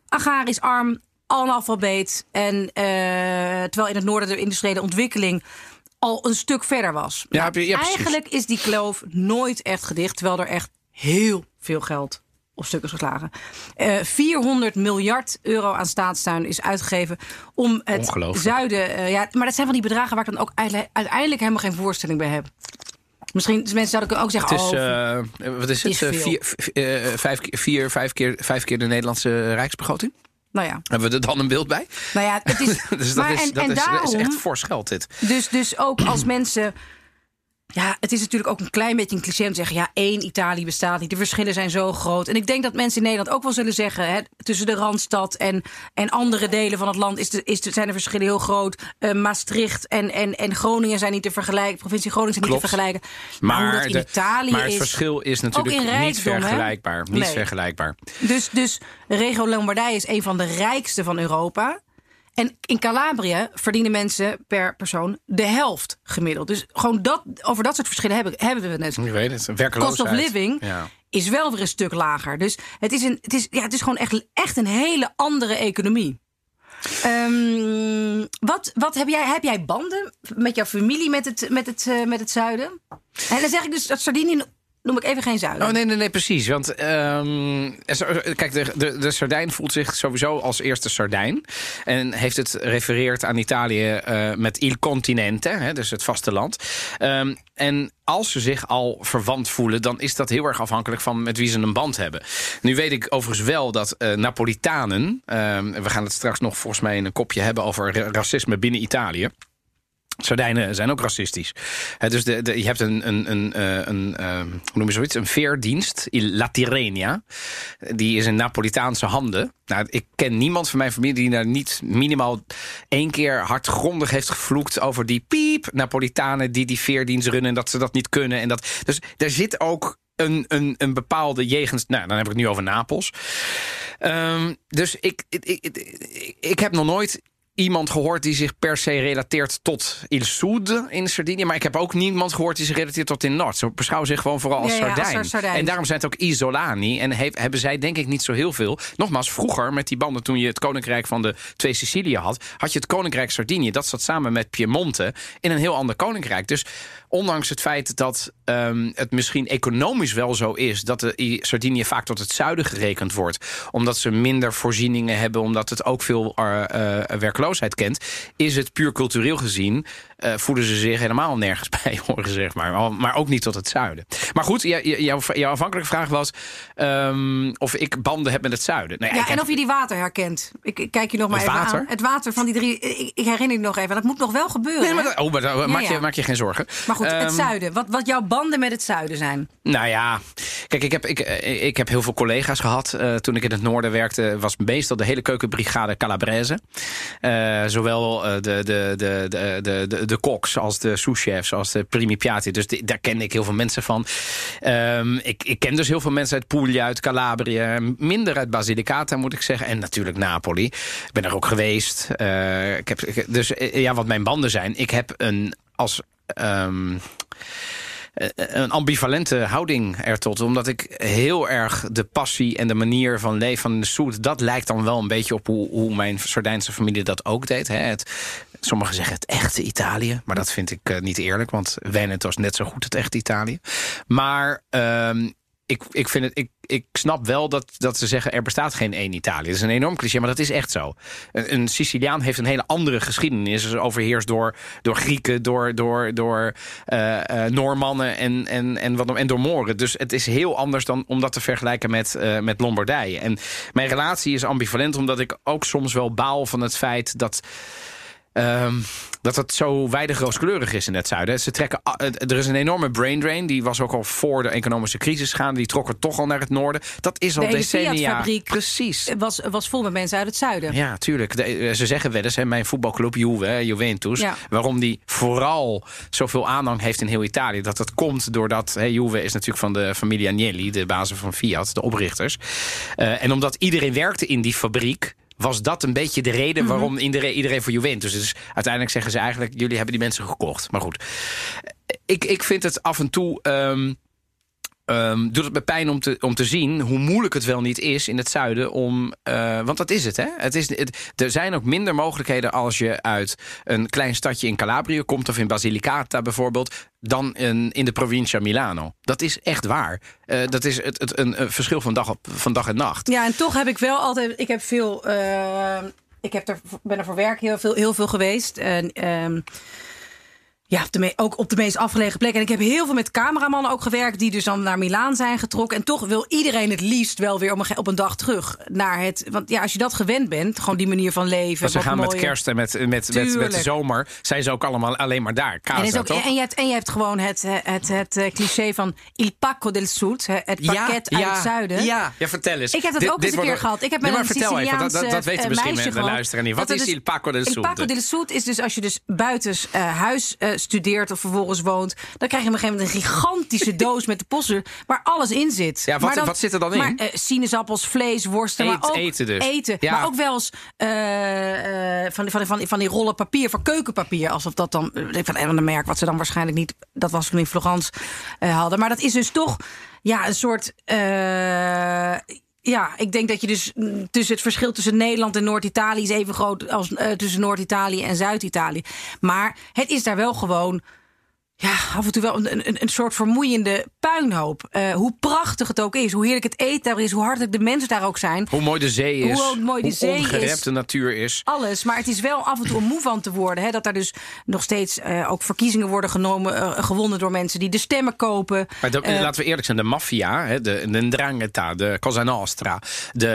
agrarisch arm, analfabeet. En eh, terwijl in het noorden de industriële ontwikkeling al een stuk verder was. Ja, Nou, heb je- ja, eigenlijk is die kloof nooit echt gedicht, terwijl er echt heel veel geld op stuk is geslagen. Eh 400 miljard euro aan staatssteun is uitgegeven om het zuiden. eh, ja, maar dat zijn van die bedragen waar ik dan ook uiteindelijk helemaal geen voorstelling bij heb. Misschien mensen zouden ook zeggen... Het is, oh, eh, wat is het? is Eh, vier, eh, vijf, keer- vier, vijf, keer, vijf keer de Nederlandse rijksbegroting? nou ja. Hebben we er dan een beeld bij? Nou ja, het is... (laughs) dus dat, maar is, en, dat, en is, daarom... is echt fors geld, dit. Dus, dus ook als mensen. Ja, het is natuurlijk ook een klein beetje een cliché om te zeggen... ja, één Italië bestaat niet. De verschillen zijn zo groot. En ik denk dat mensen in Nederland ook wel zullen zeggen... Hè, tussen de Randstad en, en andere delen van het land... Is de, is de, zijn de verschillen heel groot. Eh, Maastricht en, en, en Groningen zijn niet te vergelijken. Provincie Groningen zijn niet te vergelijken. Maar, hoe dat in de- Italië maar het is... verschil is natuurlijk in niet hè? vergelijkbaar. Niet Nee. vergelijkbaar. Dus, dus regio Lombardije is een van de rijkste van Europa. En in Calabrië verdienen mensen per persoon de helft gemiddeld. Dus gewoon dat, over dat soort verschillen hebben, hebben we het net. Ik weet het. Cost Werkeloosheid. of living Ja. is wel weer een stuk lager. Dus het is, een, het is, ja, het is gewoon echt, echt een hele andere economie. Ehm, wat, wat heb jij? Heb jij banden met jouw familie met het, met het, eh, met het zuiden? En dan zeg ik dus dat Sardinië noem ik even geen zuiden. Oh nee, nee, nee, precies. Want ehm, kijk, de, de, Sardijn voelt zich sowieso als eerste Sardijn. En heeft het refereerd aan Italië eh, met il continente, hè, dus het vasteland. Ehm, en als ze zich al verwant voelen, dan is dat heel erg afhankelijk van met wie ze een band hebben. Nu weet ik overigens wel dat eh, Napolitanen, ehm, we gaan het straks nog volgens mij in een kopje hebben over ra- racisme binnen Italië. Sardijnen zijn ook racistisch. Hè, dus de, de, je hebt een, een, een, eh, een, eh, hoe noem je zoiets? Een veerdienst, La Tirrenia. Die is in Napolitaanse handen. Nou, ik ken niemand van mijn familie die daar niet minimaal één keer hardgrondig heeft gevloekt over die piep Napolitanen die die veerdienst runnen en dat ze dat niet kunnen. En dat, dus er zit ook een, een, een bepaalde jegens. Nou, dan heb ik het nu over Napels. Ehm, dus ik, ik, ik, ik heb nog nooit iemand gehoord die zich per se relateert tot Il Sud in Sardinië. Maar ik heb ook niemand gehoord die zich relateert tot in Noord. Ze beschouwen zich gewoon vooral als Ja, ja, als Sardijn. En daarom zijn het ook Isolani. En he- hebben zij denk ik niet zo heel veel. Nogmaals, vroeger met die banden toen je het koninkrijk van de twee Sicilië had... had je het koninkrijk Sardinië. Dat zat samen met Piemonte in een heel ander koninkrijk. Dus ondanks het feit dat ehm, het misschien economisch wel zo is... dat de Sardinië vaak tot het zuiden gerekend wordt... omdat ze minder voorzieningen hebben... omdat het ook veel eh, eh, werkloosheid kent... is het puur cultureel gezien... eh, voelen ze zich helemaal nergens (laughs) bij horen, zeg maar. Maar ook niet tot het zuiden. Maar goed, jou- jou- jouw, jouw afhankelijke vraag was... ehm, of ik banden heb met het zuiden. Nou, ja, en heb- of je die water herkent. Ik, ik kijk je nog maar Het even water? aan. Het water van die drie. Ik, ik herinner je nog even. Dat moet nog wel gebeuren. Nee, maar, dat- oh, maar dat- maak, ja. Je, maak je geen zorgen. Maar goed, het Ehm, zuiden. Wat, wat jouw banden met het zuiden zijn. Nou ja, kijk, ik heb, ik, ik heb heel veel collega's gehad. eh, toen ik in het noorden werkte, was meestal de hele keukenbrigade Calabrese. Eh, zowel de, de, de, de, de, de, de koks als de souschefs, als de primi piatti. Dus daar kende ik heel veel mensen van. Ehm, ik, ik ken dus heel veel mensen uit Puglia, uit Calabrië. Minder uit Basilicata, moet ik zeggen. En natuurlijk Napoli. Ik ben er ook geweest. Eh, ik heb, dus eh, ja, wat mijn banden zijn. Ik heb een als... ehm, eh, een ambivalente houding ertot. Omdat ik heel erg de passie en de manier van leven van de Soet... dat lijkt dan wel een beetje op hoe, hoe mijn Sardijnse familie dat ook deed. Hè. Het, sommigen zeggen het echte Italië. Maar dat vind ik eh, niet eerlijk. Want Veneto is net zo goed het echte Italië. Maar ehm, ik, ik, vind het, ik, ik snap wel dat, dat ze zeggen... er bestaat geen één Italië. Dat is een enorm cliché, maar dat is echt zo. Een, een Siciliaan heeft een hele andere geschiedenis. Is overheerst door, door Grieken, door, door, door eh, eh, Noormannen en, en, en, wat, en door Mooren. Dus het is heel anders dan om dat te vergelijken met, eh, met Lombardije. En mijn relatie is ambivalent... omdat ik ook soms wel baal van het feit dat... Ehm, dat het zo weinig rooskleurig is in het zuiden. Ze trekken, er is een enorme brain drain. Die was ook al voor de economische crisis gaan. Die trokken toch al naar het noorden. Dat is al De decennia. Fiat-fabriek. Precies. Was, was vol met mensen uit het zuiden. Ja, tuurlijk. De- eh, ze zeggen wel eens, hè, mijn voetbalclub Juve, Juventus... Ja. waarom die vooral zoveel aanhang heeft in heel Italië. Dat dat komt doordat... Hè, Juve is natuurlijk van de familie Agnelli, de bazen van Fiat, de oprichters. Eh, en omdat iedereen werkte in die fabriek... was dat een beetje de reden Mhm. waarom iedereen, iedereen voor Juventus... Dus uiteindelijk zeggen ze eigenlijk, jullie hebben die mensen gekocht. Maar goed, ik, ik vind het af en toe... ehm, ehm, doet het me pijn om te, om te zien hoe moeilijk het wel niet is in het zuiden om. eh, want dat is het, hè? Het is, het, er zijn ook minder mogelijkheden als je uit een klein stadje in Calabrië komt, of in Basilicata bijvoorbeeld, dan in, in de provincia Milano. Dat is echt waar. Eh, dat is het, het, een, een verschil van dag, op, van dag en nacht. Ja, en toch heb ik wel altijd. Ik heb veel. eh, ik heb er, ben er voor werk heel veel, heel veel geweest. En, ehm, Ja, op de me- ook op de meest afgelegen plekken. En ik heb heel veel met cameramannen ook gewerkt... die dus dan naar Milaan zijn getrokken. En toch wil iedereen het liefst wel weer op een, ge- op een dag terug naar het... Want ja, als je dat gewend bent, gewoon die manier van leven... Want ze wat gaan met kerst en met, met, met, met de zomer. Zijn ze ook allemaal alleen maar daar. En, Casa, is ook, toch? en, je hebt, en je hebt gewoon het, het, het, het eh, cliché van il pacco del sud, het pakket uit het zuiden. Ja, ja, vertel eens. Ik heb dat Dit- ook eens een keer gehad. Ik heb Nee, met maar een vertel even, dat, dat, weten eh, misschien de luisteraar niet. Wat is il Paco del Il Sud? Paco del Sud is dus als je dus buitens eh, huis eh, studeert of vervolgens woont, dan krijg je op een gegeven moment een gigantische (laughs) doos met de posten waar alles in zit. Ja, wat- Maar wat zit er dan in? Maar, eh, sinaasappels, vlees, worsten, Eet- maar ook eten dus. Eten, Ja. maar ook wel eens eh, eh, van, die- van, van, van die rollen papier, van keukenpapier, alsof dat dan van een merk wat ze dan waarschijnlijk niet, dat was toen in Florence hadden. Maar dat is dus toch ja, een soort. Ja, ik denk dat je dus mm, tussen het verschil tussen Nederland en Noord-Italië is even groot als eh, tussen Noord-Italië en Zuid-Italië. Maar het is daar wel gewoon. Ja, af en toe wel een, een, een soort vermoeiende puinhoop. Eh, hoe prachtig het ook is, hoe heerlijk het eten daar is, hoe hartelijk de mensen daar ook zijn. Hoe mooi de zee is. Hoe mooi de zee is. ongerept de natuur is. Alles, maar het is wel af en toe om moe van te worden. Hè, dat er dus nog steeds eh, ook verkiezingen worden genomen, eh, gewonnen door mensen die de stemmen kopen. Maar de- laten we eerlijk zijn, de maffia, hè, de, de Ndrangheta, de Cosa Nostra, de,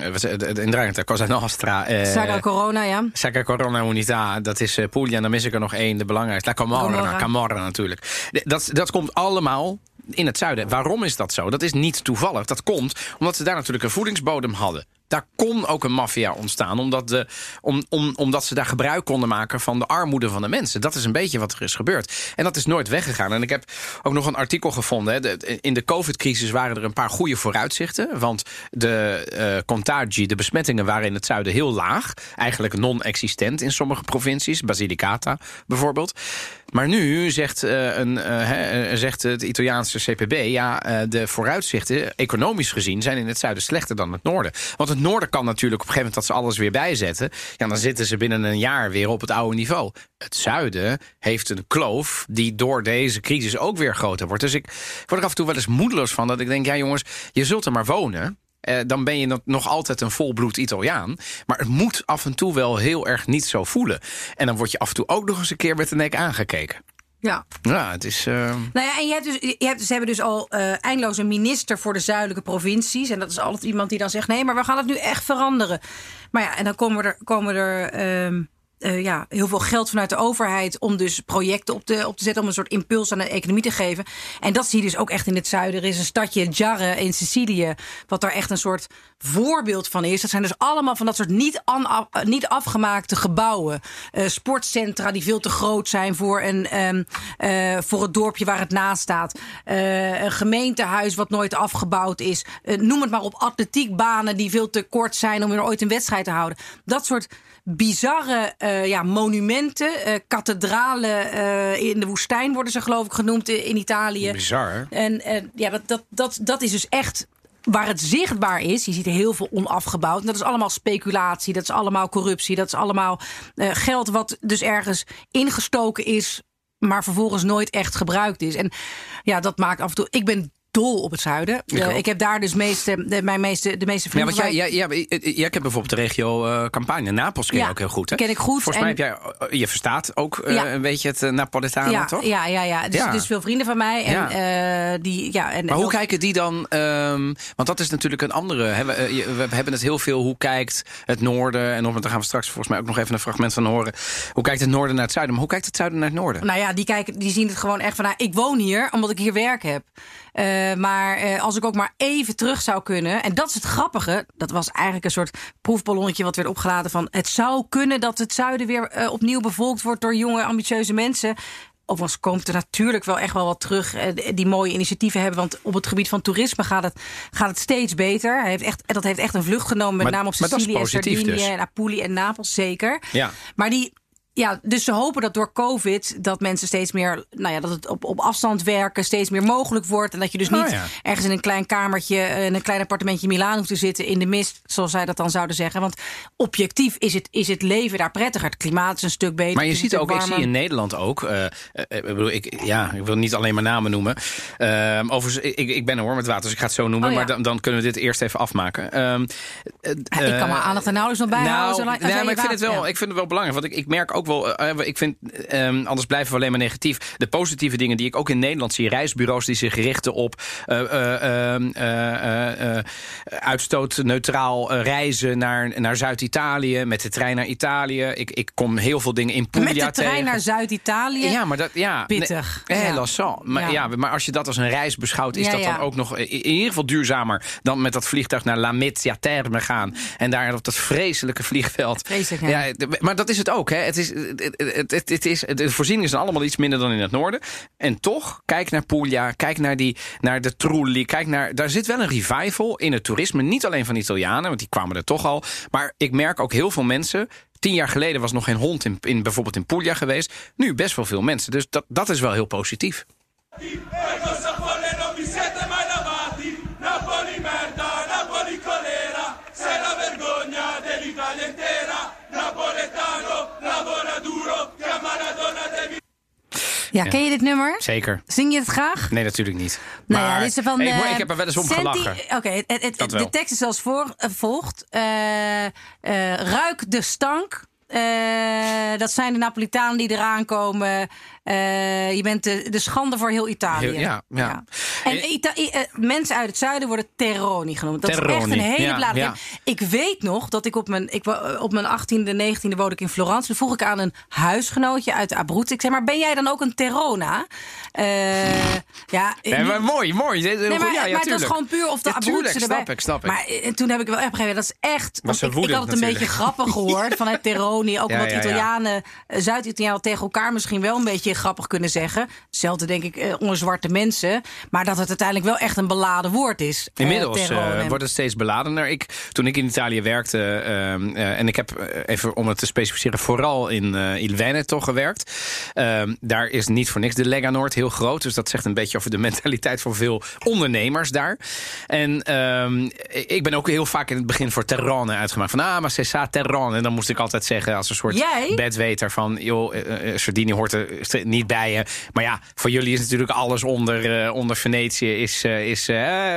ehm, is- de, de Ndrangheta, Cosa Nostra... Saga Corona, ja. Sacra Corona Unità, dat is Puglia. Dan mis ik er nog één, de belangrijkste. La Camorra, Camorra. Camorra natuurlijk. Dat, dat komt allemaal in het zuiden. Waarom is dat zo? Dat is niet toevallig. Dat komt omdat ze daar natuurlijk een voedingsbodem hadden. Daar kon ook een maffia ontstaan, omdat, de, om, om, omdat ze daar gebruik konden maken van de armoede van de mensen. Dat is een beetje wat er is gebeurd. En dat is nooit weggegaan. En ik heb ook nog een artikel gevonden. Hè. De- in de COVID-crisis waren er een paar goede vooruitzichten. Want de eh contagi, de besmettingen, waren in het zuiden heel laag. Eigenlijk non-existent in sommige provincies. Basilicata bijvoorbeeld. Maar nu zegt, eh, een, eh, eh, zegt het Italiaanse CPB... ja, de vooruitzichten, economisch gezien... zijn in het zuiden slechter dan het noorden. Want het noorden kan natuurlijk op een gegeven moment... dat ze alles weer bijzetten. Ja, dan zitten ze binnen een jaar weer op het oude niveau. Het zuiden heeft een kloof die door deze crisis ook weer groter wordt. Dus ik word er af en toe wel eens moedeloos van... dat ik denk, ja jongens, je zult er maar wonen... Eh, dan ben je nog- altijd een volbloed Italiaan. Maar het moet af en toe wel heel erg niet zo voelen. En dan word je af en toe ook nog eens een keer met de nek aangekeken. ja. Ja, het is. eh, Nou ja, en je hebt dus, je hebt, ze hebben dus al eh eindeloos een minister voor de zuidelijke provincies. En dat is altijd iemand die dan zegt: nee, maar we gaan het nu echt veranderen. Maar ja, en dan komen er, komen er ehm, eh, ja, heel veel geld vanuit de overheid om dus projecten op te, op te zetten, om een soort impuls aan de economie te geven. En dat zie je dus ook echt in het zuiden. Er is een stadje Jarre in Sicilië, wat daar echt een soort voorbeeld van is. Dat zijn dus allemaal van dat soort niet, af- niet afgemaakte gebouwen. Eh, sportcentra die veel te groot zijn voor, een, ehm, eh, voor het dorpje waar het naast staat. Eh, een gemeentehuis wat nooit afgebouwd is. Eh, noem het maar op atletiekbanen die veel te kort zijn om er ooit een wedstrijd te houden. Dat soort bizarre eh, ja, monumenten, eh, kathedralen eh, in de woestijn worden ze geloof ik genoemd in, in Italië. bizar. En ja, dat, dat, dat, dat is dus echt waar het zichtbaar is. Je ziet heel veel onafgebouwd. En dat is allemaal speculatie, dat is allemaal corruptie, dat is allemaal geld wat dus ergens ingestoken is, maar vervolgens nooit echt gebruikt is. En ja, dat maakt af en toe. Ik ben dol op het zuiden. Ik Eh, ik heb daar dus meeste, de, mijn meeste, de meeste Ja, vrienden. want jij, van jij, jij, jij, bijvoorbeeld de regio eh Campania. Napels ken je Ja, ook heel goed, hè? ken ik goed. Volgens mij En- heb jij, eh, je verstaat ook Ja. een beetje het uh, Napoletano, ja, toch? ja, ja, ja. Dus, Ja. dus veel vrienden van mij. En, Ja. die, ja, en, Maar hoe ook- kijken die dan? ehm, want dat is natuurlijk een andere. Hè, we, hebben het heel veel. Hoe kijkt het noorden? En daar gaan we straks volgens mij ook nog even een fragment van horen. Hoe kijkt het noorden naar het zuiden? Maar hoe kijkt het zuiden naar het noorden? Nou ja, die, kijken, die zien het gewoon echt van... Nou, ik woon hier omdat ik hier werk heb. Eh, maar eh, als ik ook maar even terug zou kunnen... en dat is het grappige... dat was eigenlijk een soort proefballonnetje wat werd opgeladen van... het zou kunnen dat het zuiden weer eh, opnieuw bevolkt wordt... door jonge, ambitieuze mensen... Overigens komt er natuurlijk wel echt wel wat terug die mooie initiatieven hebben. Want op het gebied van toerisme gaat het, gaat het steeds beter. Hij heeft echt, dat heeft echt een vlucht genomen, met Maar- name op Sicilië en positief Sardinië dus. en Apulli en Napels zeker. Ja. Maar die, ja, dus ze hopen dat door COVID dat mensen steeds meer, nou ja, dat het op, op afstand werken steeds meer mogelijk wordt. En dat je dus niet Oh ja. ergens in een klein kamertje, eh, in een klein appartementje in Milaan hoeft te zitten in de mist, zoals zij dat dan zouden zeggen. Want objectief is het, is het leven daar prettiger. Het klimaat is een stuk beter. Maar je ziet een ook, ik zie in Nederland ook. eh, eh, ik, bedoel, ik, ja, ik wil niet alleen maar namen noemen. Ehm, overigens, ik, ik ben er hoor met water, dus ik ga het zo noemen. Oh ja. Maar dan, dan kunnen we dit eerst even afmaken. Ehm, eh, ik kan mijn aandacht er nauwelijks nog bij houden. Nou, als nee, maar ik vind, het wel, ik vind het wel belangrijk. Want ik, ik merk ook wel. eh, ik vind, ehm, anders blijven we alleen maar negatief. De positieve dingen die ik ook in Nederland zie. Reisbureaus die zich richten op eh, eh, ehm, eh, eh, eh, uitstootneutraal eh, reizen naar, naar Zuid-Italië. Met de trein naar Italië. Ik, ik kom heel veel dingen in Puglia Met de trein tegen. naar Zuid-Italië. Ja, maar dat ja. Pittig. Nee, Ja. eh, lassant. Maar, Ja. ja. maar als je dat als een reis beschouwt, is Ja, dat dan ook nog in in ieder geval duurzamer dan met dat vliegtuig naar La Mezzia Terme gaan. En daar op dat vreselijke vliegveld. Vreselijk, ja. maar dat is het ook. Hè. Het is, het, is, de voorzieningen zijn allemaal iets minder dan in het noorden. En toch, kijk naar Puglia, kijk naar, die, naar de Trulli. Kijk naar, daar zit wel een revival in het toerisme. Niet alleen van Italianen, want die kwamen er toch al. Maar ik merk ook heel veel mensen. Tien jaar geleden was nog geen hond in, in, bijvoorbeeld in Puglia geweest. Nu best wel veel mensen. Dus dat, dat is wel heel positief. Ja, ken je dit nummer? Zeker. Zing je het graag? Nee, natuurlijk niet. Nou maar ja, dit is van, ik, eh, ik heb er wel eens om gelachen. Oké, de tekst is als voor, eh, volgt. Eh, ruik de stank. Dat zijn de Napolitanen die eraan komen. Eh, je bent de, de schande voor heel Italië. Heel- ja, ja. En En- Ita- eh, mensen uit het zuiden worden terroni genoemd. Dat is echt Terroni, een hele ja. Ik weet nog dat ik op mijn, ik, op mijn 18e, 19e woonde ik in Florence. Toen vroeg ik aan een huisgenootje uit Abruzzo. Ik zei, maar ben jij dan ook een terrona? Eh, ja, Nee, maar mooi, mooi. Nee, maar, ja, maar het was tuurlijk. gewoon puur of de Ja, tuurlijk, erbij. snap ik, snap ik. Maar eh, toen heb ik wel echt begrepen, dat is echt... ik, ik woedend had het een beetje grappig (laughs) gehoord vanuit Teroni. Ook omdat. Italianen, eh, Zuid-Italianen tegen elkaar misschien wel een beetje grappig kunnen zeggen. Hetzelfde denk ik eh, onder zwarte mensen. Maar dat het uiteindelijk wel echt een beladen woord is. eh, Inmiddels eh, wordt het steeds beladener. Ik, toen ik in Italië werkte, ehm, eh, en ik heb even om het te specificeren, vooral in Il Veneto gewerkt. Ehm, daar is niet voor niks de Lega Noord heel groot. Dus dat zegt een beetje over de (laughs) mentaliteit van veel ondernemers daar. En ehm, ik ben ook heel vaak in het begin voor Terrone uitgemaakt. Van ah, maar c'est ça Terrone. En dan moest ik altijd zeggen als een soort Jij? bedweter van... joh, Sardinië hoort er niet bij je. Maar ja, voor jullie is natuurlijk alles onder, eh, onder Venetië is... eh, is eh,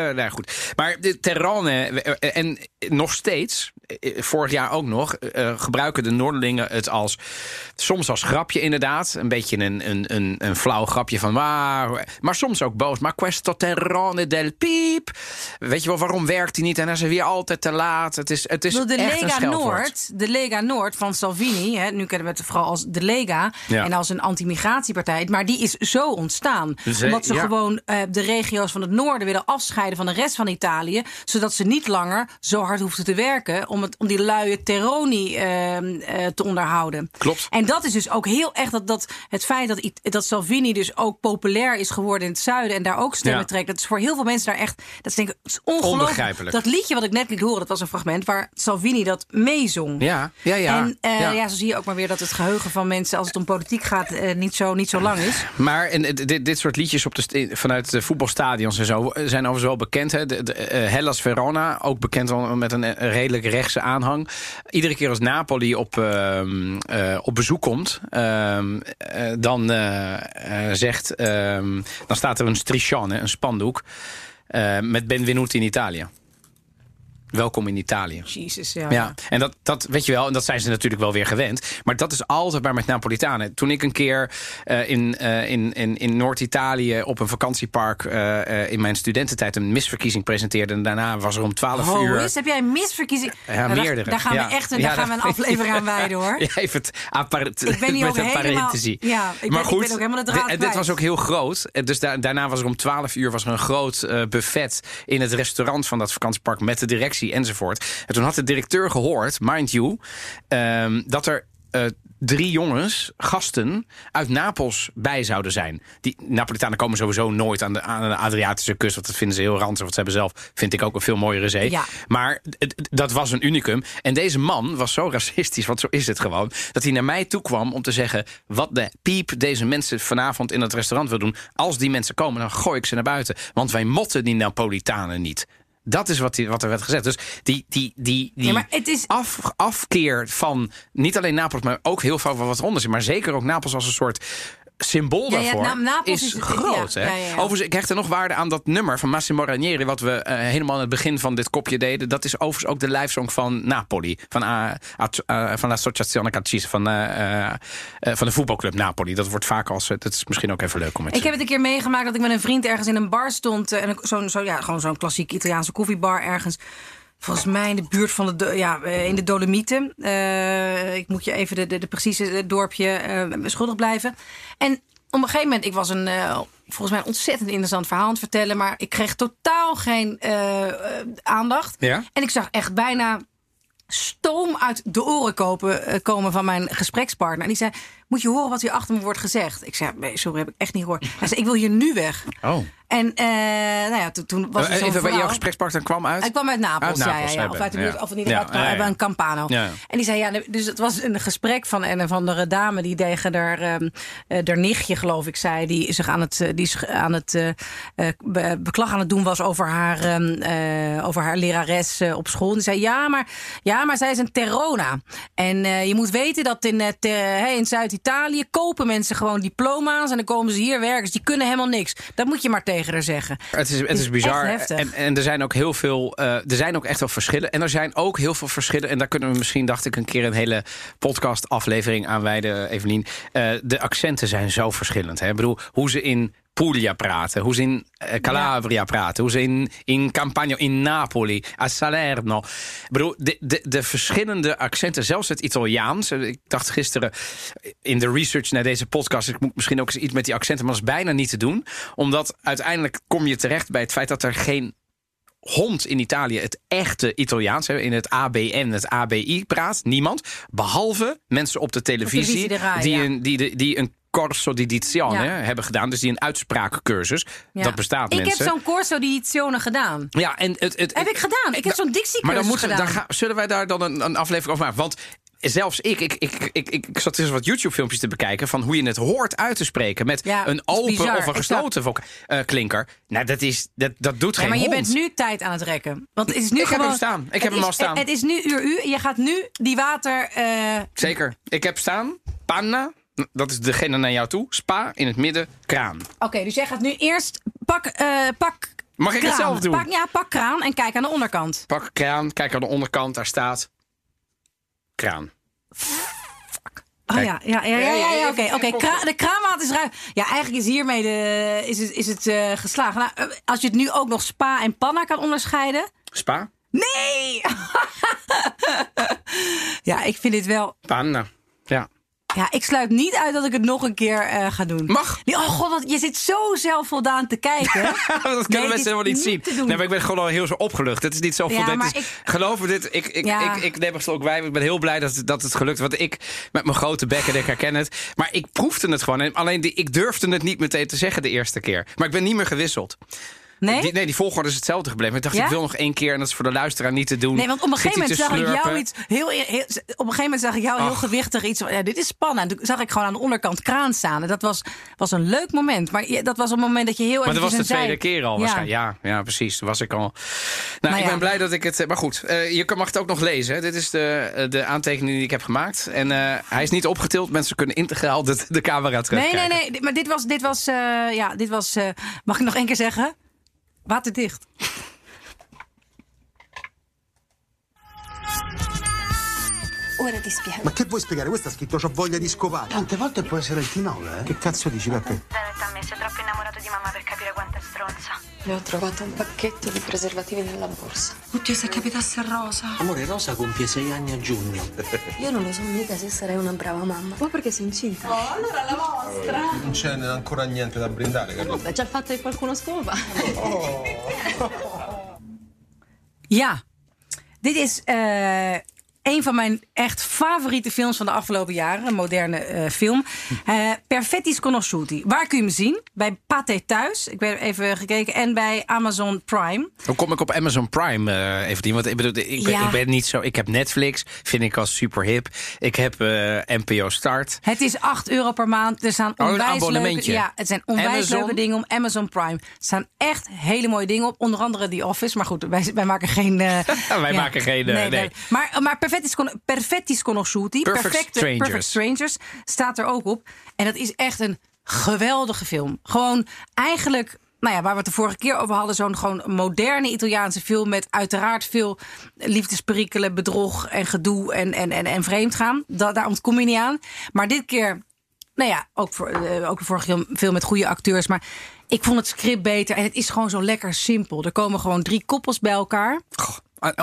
nou goed. Maar de Terrane, en nog steeds, vorig jaar ook nog... eh, gebruiken de Noorderlingen het als... soms als grapje inderdaad. Een beetje een, een, een, een flauw grapje van... Maar, maar soms ook boos. Maar questo Terrone del Piep. Weet je wel, waarom werkt hij niet? En dan is hij weer altijd te laat. Het is, het is de echt Lega. Noord, de Lega Noord van Salvini, hè, nu kennen we het vooral als de Lega Ja. en als een anti-migratiepartij, maar die is zo ontstaan Ze- omdat ze ja. gewoon eh, de regio's van het noorden willen afscheiden van de rest van Italië, zodat ze niet langer zo hard hoefden te werken om, het, om die luie terroni eh, eh, te onderhouden. Klopt. En dat is dus ook heel echt dat, dat het feit dat, dat Salvini dus ook populair is geworden in het zuiden en daar ook stemmen Ja. trekt. Dat is voor heel veel mensen daar echt, dat is denk ik is ongelooflijk. Onbegrijpelijk. Dat liedje wat ik net liet horen, dat was een fragment waar Salvini dat meezong. Ja, ja, ja. En eh, ja. Ja. zo zie je ook maar weer dat het geheugen van mensen als het om politiek gaat eh, niet, zo, niet zo lang is. Maar en, dit, dit soort liedjes op de, vanuit de voetbalstadions en zo zijn overigens wel bekend. Hè? De, de, Hellas Verona, ook bekend met een redelijk aanhang. Iedere keer als Napoli op, ehm, eh, op bezoek komt, ehm, eh, dan, eh, zegt, ehm, dan staat er een striscione, een spandoek, met Benvenuti in Italië. Welkom in Italië. Jezus, ja. Ja, en dat, dat weet je wel, en dat zijn ze natuurlijk wel weer gewend. Maar dat is altijd maar met Napolitanen. Toen ik een keer eh, in, eh, in, in, in Noord-Italië op een vakantiepark eh, in mijn studententijd een misverkiezing presenteerde. En daarna was er om 12 Ho, uur. is, heb jij een misverkiezing? Ja, Nou, meerdere. Daar, gaan Ja. we echt een, Ja, daar gaan we een (laughs) aflevering aan wijden hoor. (laughs) Even het apart, Ik ben hier (laughs) met ook een helemaal- parenthesie. ja, ik ben- ik ben ook helemaal de draad dit kwijt. was ook heel groot. En Dus da- daarna was er om 12 uur was er een groot buffet in het restaurant van dat vakantiepark met de directie enzovoort. En toen had de directeur gehoord, mind you, ehm, dat er eh, drie jongens, gasten, uit Napels bij zouden zijn. Die Napolitanen komen sowieso nooit aan de, aan de Adriatische kust, want dat vinden ze heel ranzig. Want ze hebben zelf, vind ik, ook een veel mooiere zee. Ja. Maar dat was een unicum. En deze man was zo racistisch, want zo is het gewoon... dat hij naar mij toe kwam om te zeggen... wat de piep deze mensen vanavond in het restaurant wil doen. Als die mensen komen, dan gooi ik ze naar buiten. Want wij motten die Napolitanen niet. Dat is wat, die, wat er werd gezegd. Dus die, die, die, die Ja, is- af, afkeer van niet alleen Napels... maar ook heel veel van wat eronder zit. Maar zeker ook Napels als een soort symbool Ja, ja, daarvoor Na- is, is het- groot. ja, hè? Overigens, ik hecht er nog waarde aan dat nummer van Massimo Ranieri... wat we eh, helemaal aan het begin van dit kopje deden. Dat is overigens ook de lijfsong van Napoli. Van, uh, van l'Associazione Calcista, van, van de voetbalclub Napoli. Dat wordt vaak als... dat is misschien ook even leuk om het Ik heb het een keer meegemaakt dat ik met een vriend ergens in een bar stond. En zo'n zo, ja, gewoon zo'n klassiek Italiaanse koffiebar ergens. Volgens mij in de buurt van de, ja, eh, in de Dolomieten. Eh, ik moet je even de, de, de precieze eh, dorpje eh, schuldig blijven. En op een gegeven moment, ik was een, volgens mij een ontzettend interessant verhaal aan het vertellen. Maar ik kreeg totaal geen aandacht. Ja? En ik zag echt bijna stoom uit de oren kopen, komen van mijn gesprekspartner. En die zei, moet je horen wat hier achter me wordt gezegd? Ik zei, nee, sorry, heb ik echt niet gehoord. (laughs) Hij zei, ik wil hier nu weg. Oh. En eh, nou ja, toen, toen was er zo'n Even bij jouw gesprekspartner kwam uit? hij kwam uit Napels, Uit ja, Napels, ja, ja. hij Of uit de buurt, ja. of in ieder Ja, geval ja, ja. bij een Campano. Ja, ja. En die zei, ja, dus het was een gesprek van een of andere dame... die tegen haar, ehm, eh, haar nichtje, geloof ik, zei... die zich aan het, eh, die zich aan het eh, eh, be- beklag aan het doen was over haar, ehm, eh, over haar lerares eh, op school. En die zei, ja maar, ja, maar zij is een Terrona. En eh, je moet weten dat in, eh, te- hè, in Zuid-Italië... kopen mensen gewoon diploma's en dan komen ze hier werken. Dus die kunnen helemaal niks. Dat moet je maar tegen haar zeggen. Het is, het is is bizar. En, en er zijn ook heel veel. eh, er zijn ook echt wel verschillen. En er zijn ook heel veel verschillen. En daar kunnen we misschien, dacht ik, een keer een hele podcast-aflevering aan wijden, Evelien. Eh, de accenten zijn zo verschillend. Hè? Ik bedoel, hoe ze in. Puglia praten, hoe ze in eh, Calabria praten, hoe ze in, in Campania, in Napoli, a Salerno. Ik bedoel, de, de, de verschillende accenten, zelfs het Italiaans. Eh, Ik dacht gisteren in de research naar deze podcast, ik moet misschien ook eens iets met die accenten, maar dat is bijna niet te doen. Omdat uiteindelijk kom je terecht bij het feit dat er geen hond in Italië het echte Italiaans in het ABN, het ABI praat. Niemand. Behalve mensen op de televisie, de die, een, die, de- die een corso di dizione Ja. hebben gedaan. Dus die een uitspraakcursus. Ja. Dat bestaat Ik mensen. heb zo'n corso di gedaan. Ja, en het, het, Heb ik gedaan. Ik heb zo'n dictiecursus Maar dan moeten gedaan. dan gaan, zullen wij daar dan een, een aflevering over maken? Want zelfs ik, ik, ik, ik, ik, ik zat dus wat YouTube-filmpjes te bekijken... van hoe je het hoort uit te spreken... met Ja, een open bizar, of een gesloten voc- eh, klinker. Nou, dat, is, dat, dat doet Ja, geen maar je bent nu tijd aan het rekken. Want het is nu Ik heb gewoon, hem staan. Ik heb hem al staan. Het is nu uur u. Je gaat nu die water... eh, Zeker. Ik heb staan, panna, dat is degene naar jou toe. Spa, in het midden, kraan. Oké, dus jij gaat nu eerst... Pak, eh, pak Mag ik kraan. het zelf doen? Pak, ja, pak kraan en kijk aan de onderkant. Pak kraan, kijk aan de onderkant, daar staat kraan. Oh Kijk. ja, ja, ja, ja, ja, ja, oké. oké. Kra- de kraanwater is ruim. Ja, eigenlijk is hiermee de, is het, is het eh, geslagen. Nou, eh, als je het nu ook nog spa en panna kan onderscheiden... Spa, Nee! (laughs) ja, ik vind dit wel... panna. Ja. Ja, ik sluit niet uit dat ik het nog een keer eh, ga doen. Mag. Nee, oh god, wat, je zit zo zelfvoldaan te kijken. (laughs) dat kunnen mensen helemaal niet zien. Nee, maar ik ben gewoon al heel zo opgelucht. Het is niet zo Ja, ik- Geloof me, dit, ik, ik, Ja. ik, ik neem er ook bij. Ik ben heel blij dat, dat het gelukt. Want ik, met mijn grote bek en ik herken het. Maar ik proefde het gewoon. En alleen die, ik durfde het niet meteen te zeggen de eerste keer. Maar ik ben niet meer gewisseld. Nee? Die, nee, die volgorde is hetzelfde gebleven. Ik dacht, Ja? ik wil nog één keer. En dat is voor de luisteraar niet te doen. Nee, want op een gegeven moment zag ik jou iets heel, heel. Op een gegeven moment zag ik jou heel gewichtig iets. Ja, dit is spannend. En toen zag ik gewoon aan de onderkant kraan staan. En dat was, was een leuk moment. Maar dat was het moment dat je heel Maar dat was de een tweede keer al Ja. waarschijnlijk. Ja, ja, precies. Toen was ik al. Nou, Nou ik ja. ben blij dat ik het. eh, Maar goed, eh, je mag het ook nog lezen. hè. Dit is de, eh, de aantekening die ik heb gemaakt. En hij is niet opgetild. Mensen kunnen integraal de, de camera terug. Nee, nee, nee. Maar dit was. Dit was, ja, dit was mag ik nog één keer zeggen? Waterdicht. Ora ti spiego. Ma che vuoi spiegare? Questo ha scritto c'ho voglia di scopare. Tante volte può essere il tinolo, eh? Che cazzo dici, Peppe? Benetton mi sei troppo innamorato di mamma per capire quanto è stronza. Le ho trovato un pacchetto di preservativi nella borsa. Oddio, se capitasse a Rosa. Amore, Rosa compie sei anni a giugno. Io non lo so mica se sarei una brava mamma. Ma perché sei incinta? Non c'è ancora niente da brindare, capito? Beh, già il fatto che qualcuno scopa. (laughs) Ja, dit is eh, een van mijn echt favoriete films van de afgelopen jaren. Een moderne eh, film. (laughs) Eh Perfetti Sconosciuti. Waar kun je hem zien? Bij Pathé Thuis. Ik ben even gekeken. En bij Amazon Prime. Hoe kom ik op Amazon Prime, eh even Want ik bedoel, ik ben, Ja. ik ben niet zo. Ik heb Netflix, vind ik als super hip. Ik heb NPO Start. Het is 8 euro per maand. Er staan Oh, onwijs leuke, ja, het zijn onwijs Amazon? leuke dingen op Amazon Prime. Er staan echt hele mooie dingen op. Onder andere The Office. Maar goed, wij, wij maken geen... (laughs) Wij maken geen, nee. Maar, maar Perfetti, Scon- Perfetti Sconosciuti. Perfect perfecte, Strangers. Perfect Strangers staat er ook op. En dat is echt een geweldige film. Gewoon eigenlijk, nou ja, waar we het de vorige keer over hadden, zo'n gewoon moderne Italiaanse film met uiteraard veel liefdesperikelen, bedrog en gedoe en, en, en, en vreemdgaan. Da, daar ontkom je niet aan. Maar dit keer, nou ja, ook, voor, eh, ook de vorige film, met goede acteurs, maar ik vond het script beter en het is gewoon zo lekker simpel. Er komen gewoon drie koppels bij elkaar Goh,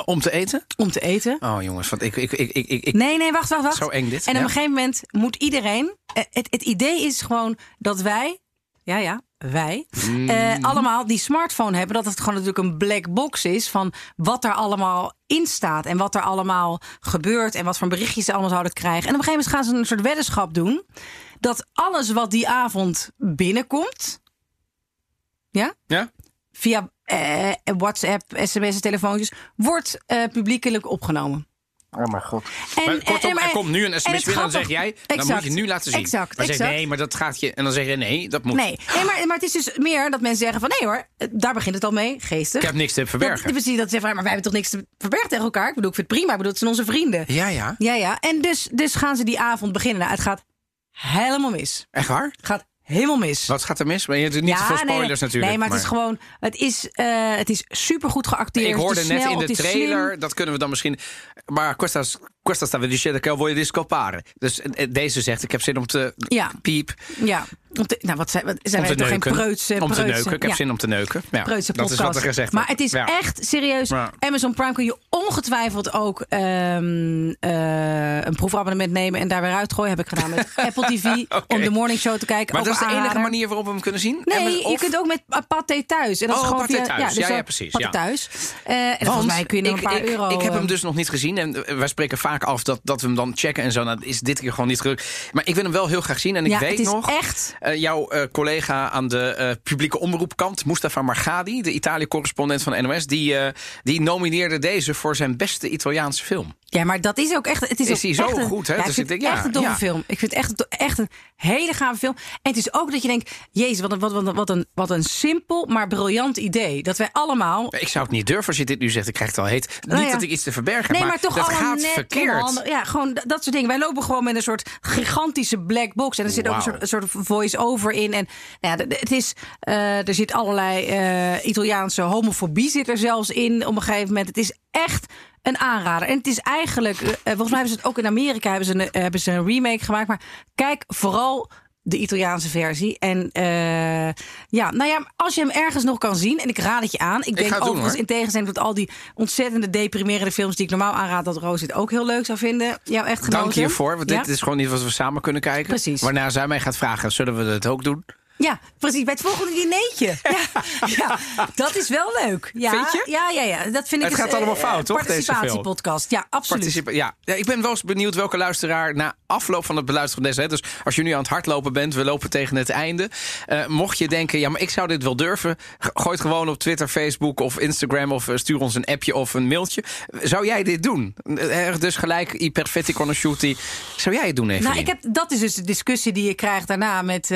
om te eten? om te eten. Oh jongens, want ik... ik, ik, ik, ik, Nee, nee, wacht, wacht, wacht. Zo eng dit, En op een gegeven moment moet iedereen. eh, Het, het idee is gewoon dat wij. Ja, ja, wij. Mm. eh, allemaal die smartphone hebben. Dat het gewoon natuurlijk een black box is. van wat er allemaal in staat. En wat er allemaal gebeurt. En wat voor berichtjes ze allemaal zouden krijgen. En op een gegeven moment gaan ze een soort weddenschap doen. Dat alles wat die avond binnenkomt. Ja? Ja? Via eh, WhatsApp, sms'en, telefoontjes. wordt eh, publiekelijk opgenomen. Oh mijn god. En- maar kortom, en- maar- er komt nu een en sms binnen en dan zeg jij... dan moet je nu laten zien. Exact, maar zeg nee, maar dat gaat je... En dan zeg je nee, dat moet. Nee, nee maar, maar het is dus meer dat mensen zeggen van... nee hoor, eh, daar begint het al mee, geestig. Ik heb niks te verbergen. Dat, precies, dat ze zeggen, maar wij hebben toch niks te verbergen tegen elkaar? Ik bedoel, ik vind het prima, ik bedoel, het zijn onze vrienden. Ja, ja. Ja, ja. En dus, dus gaan ze die avond beginnen. Nou, het gaat helemaal mis. Echt waar? Het gaat helemaal mis. Wat gaat er mis? Maar je hebt niet te veel nee, nee. spoilers natuurlijk. Nee, maar het is gewoon... Het is, eh het is supergoed geacteerd. Ik hoorde het net snel, in de het trailer, dat kunnen we dan misschien... Maar questa, questa sta dicendo che voglio discopare. Dus eh, deze zegt, ik heb zin om te... Ja. Piep. Ja. Om te, nou, wat zijn, wat, zijn Om wij te toch geen preutse... Om te preutse- neuken. Ik heb ja. zin om te neuken. Ja, Preutse dat is wat er gezegd Maar het is Ja. echt serieus. Ja. Amazon Prime kun je ongetwijfeld ook ehm, eh, een proefabonnement nemen en daar weer uitgooien. Heb ik gedaan met (laughs) Apple TV om de morning show te kijken. Maar dat is de enige aanrader. manier waarop we hem kunnen zien? Nee, of- je kunt ook met uh, Pathé thuis. En dat is Oh, gewoon Pathé via, thuis. dus Ja, ja, dat- precies, Pathé ja. thuis. Eh, en volgens mij kun je nog een paar ik, euro... Ik heb hem eh, dus nog niet gezien. En eh, wij spreken vaak af dat, dat we hem dan checken en zo. Nou, is dit keer gewoon niet gelukt. Maar ik wil hem wel heel graag zien. En ik ja, weet het is nog... echt... eh, jouw eh, collega aan de eh, publieke omroepkant, Mustafa Margadi, de Italië-correspondent van NOS, die, die nomineerde deze voor zijn beste Italiaanse film. Ja, maar dat is ook echt. Het is, Is ook die zo echt een- goed, hè? Ja, Dus ik vind ik denk, het ja, echt een ja. film. Ik vind het echt, echt een hele gave film. En het is ook dat je denkt: Jezus, wat een, wat, een- wat, een, wat een simpel, maar briljant idee. Dat wij allemaal. Ik zou het niet durven als je dit nu zegt. Ik krijg het al heet. Nou niet ja. dat ik iets te verbergen heb, Nee, maar, maar, toch dat gaat verkeerd. Ja, gewoon dat soort dingen. Wij lopen gewoon met een soort gigantische black box. En er zit ook een soort, een soort voice-over in. En nou ja, het is, eh, er zit allerlei eh, Italiaanse homofobie zit er zelfs in op een gegeven moment. Het is echt een aanrader. En het is eigenlijk, eh, volgens mij hebben ze het ook in Amerika hebben ze een, eh, hebben ze een remake gemaakt. Maar kijk vooral de Italiaanse versie. En eh, ja, nou ja, als je hem ergens nog kan zien, en ik raad het je aan. Ik denk overigens, in tegenstelling tot al die ontzettende deprimerende films die ik normaal aanraad, dat Roos het ook heel leuk zou vinden. Jou echt genoten. Dank hiervoor, want Ja? dit is gewoon niet wat we samen kunnen kijken. Precies. Waarna zij mij gaat vragen, zullen we het ook doen? Ja, precies. Bij het volgende dineetje. (laughs) Ja, ja, dat is wel leuk. Ja, Vind je? Ja, ja, ja. Dat vind ik Het is, gaat allemaal eh, fout, toch? Participatiepodcast. Ja, absoluut. Participa- ja. ja, ik ben wel eens benieuwd welke luisteraar na afloop van het beluisteren van deze... hè, dus als je nu aan het hardlopen bent, we lopen tegen het einde... eh, mocht je denken, ja, maar ik zou dit wel durven... gooi het gewoon op Twitter, Facebook of Instagram... of eh, stuur ons een appje of een mailtje. Zou jij dit doen? Dus gelijk, i perfetti conosciuti. Zou jij het doen, even? Nou, ik heb, dat is dus de discussie die je krijgt daarna met,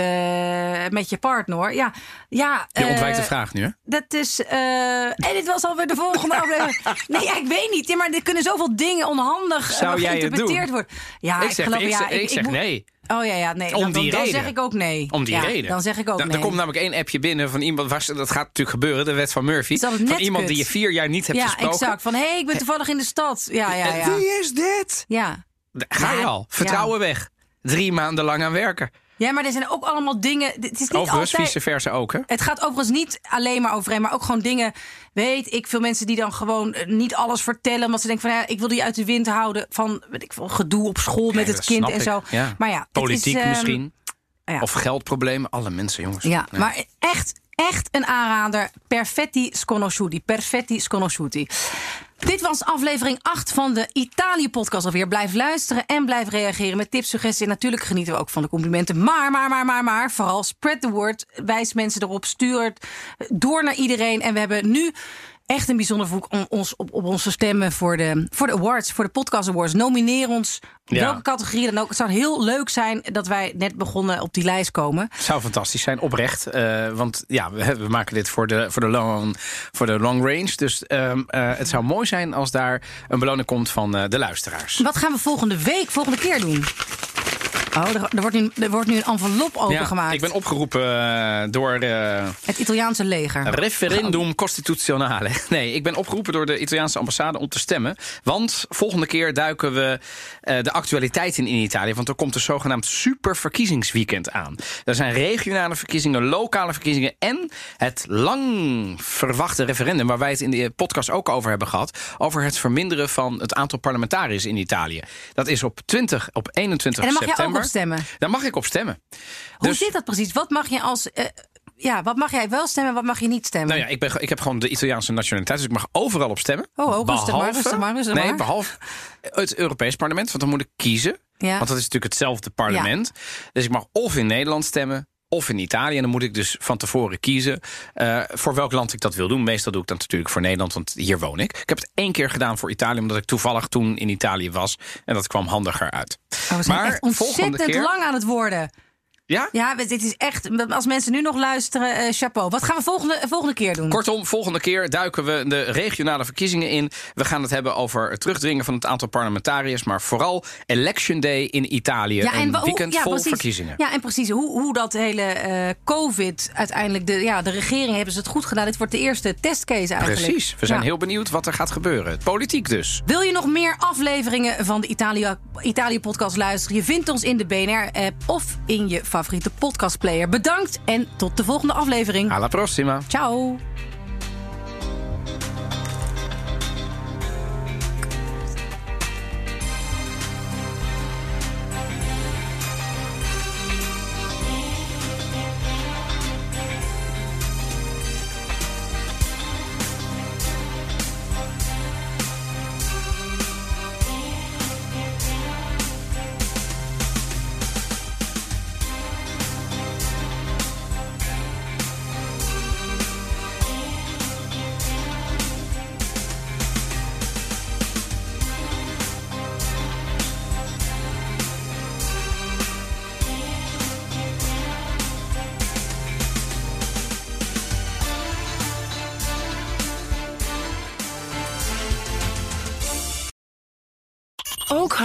met je partner. Ja, ja, Je ontwijkt de eh, vraag nu, hè? Dat is. eh, en dit was alweer de volgende (laughs) aflevering. Nee, ja, ik weet niet. Ja, maar er kunnen zoveel dingen onhandig eh, Zou jij geïnterpreteerd worden. Ja, ik ik, zeg, geloof, ik ja, ik zeg nee. Oh ja, ja, nee. Om dan, die dan, reden. Zeg ik ook nee. Om die Ja, reden. Dan zeg ik ook Da- nee. Er komt namelijk één appje binnen van iemand, was, dat gaat natuurlijk gebeuren, de wet van Murphy. Van iemand die je vier jaar niet hebt ja, gesproken. exact. Van hé, hey, ik ben toevallig in de stad. Ja, ja, En ja. Wie is dit? Ja. Ga je Ja, al. Vertrouwen weg. Drie maanden lang aan werken. Ja, maar er zijn ook allemaal dingen. Het is niet Overigens, altijd. vice versa ook, hè? Het gaat overigens niet alleen maar over hem, maar ook gewoon dingen. Weet ik, veel mensen die dan gewoon eh, niet alles vertellen. Omdat ze denken van ja, ik wil die uit de wind houden. Van weet ik gedoe op school met het kind en zo. Ja. Maar ja, het Politiek is, ehm, misschien. ja. Of geldproblemen. Alle mensen, jongens. Ja, maar echt, echt een aanrader. Perfetti sconosciuti. Perfetti sconosciuti. Dit was aflevering 8 van de Italië-podcast alweer. Blijf luisteren en blijf reageren met tips, suggesties. Natuurlijk genieten we ook van de complimenten. Maar, maar, maar, maar, maar. Vooral spread the word. Wijs mensen erop. Stuur het door naar iedereen. En we hebben nu echt een bijzonder verzoek om ons op, op onze stemmen voor de, voor de awards, voor de podcast awards. Nomineer ons. Ja. Welke categorie dan ook. Het zou heel leuk zijn dat wij net begonnen op die lijst komen. Het zou fantastisch zijn, oprecht. Eh, want ja, we, we maken dit voor de, voor de, long, voor de long range. Dus ehm, eh, het zou mooi zijn als daar een beloning komt van eh, de luisteraars. Wat gaan we volgende week, volgende keer doen? Oh, er, er wordt nu, er wordt nu een envelop opengemaakt. ik ben opgeroepen eh, door eh, Het Italiaanse leger. Referendum Costituzionale. (laughs) Nee, ik ben opgeroepen door de Italiaanse ambassade om te stemmen. Want volgende keer duiken we eh, de actualiteit in in Italië. Want er komt een zogenaamd superverkiezingsweekend aan. Er zijn regionale verkiezingen, lokale verkiezingen... en het lang verwachte referendum... waar wij het in de podcast ook over hebben gehad... over het verminderen van het aantal parlementariërs in Italië. Dat is op 20, op 21 En dan mag jij september. Ook op stemmen. Daar mag ik op stemmen. Hoe Dus- zit dat precies? Wat mag je als. eh, ja, wat mag jij wel stemmen, wat mag je niet stemmen? Nou ja, ik, ben, ik heb gewoon de Italiaanse nationaliteit, dus ik mag overal op stemmen. Oh, oh, rustig maar, rustig maar, rustig nee, behalve het Europees parlement, want dan moet ik kiezen. Ja. Want dat is natuurlijk hetzelfde parlement. Dus ik mag of in Nederland stemmen, of in Italië. En dan moet ik dus van tevoren kiezen eh, voor welk land ik dat wil doen. Meestal doe ik dat natuurlijk voor Nederland, want hier woon ik. Ik heb het één keer gedaan voor Italië, omdat ik toevallig toen in Italië was. En dat kwam handiger uit. Oh, we zijn maar echt ontzettend keer... lang aan het worden. Ja? Ja, dit is echt. Als mensen nu nog luisteren, eh, chapeau. Wat gaan we volgende, volgende keer doen? Kortom, volgende keer duiken we de regionale verkiezingen in. We gaan het hebben over het terugdringen van het aantal parlementariërs. Maar vooral Election Day in Italië. een wa- hoe- weekend ja, vol precies. verkiezingen. Ja, en precies hoe, hoe dat hele eh, COVID uiteindelijk. De, ja, de regering hebben ze het goed gedaan. Dit wordt de eerste testcase eigenlijk. Precies. We zijn Ja. heel benieuwd wat er gaat gebeuren. Politiek dus. Wil je nog meer afleveringen van de Italië- Italië-podcast luisteren? Je vindt ons in de BNR-app of in je favoriete podcastplayer. Bedankt en tot de volgende aflevering. Alla prossima. Ciao.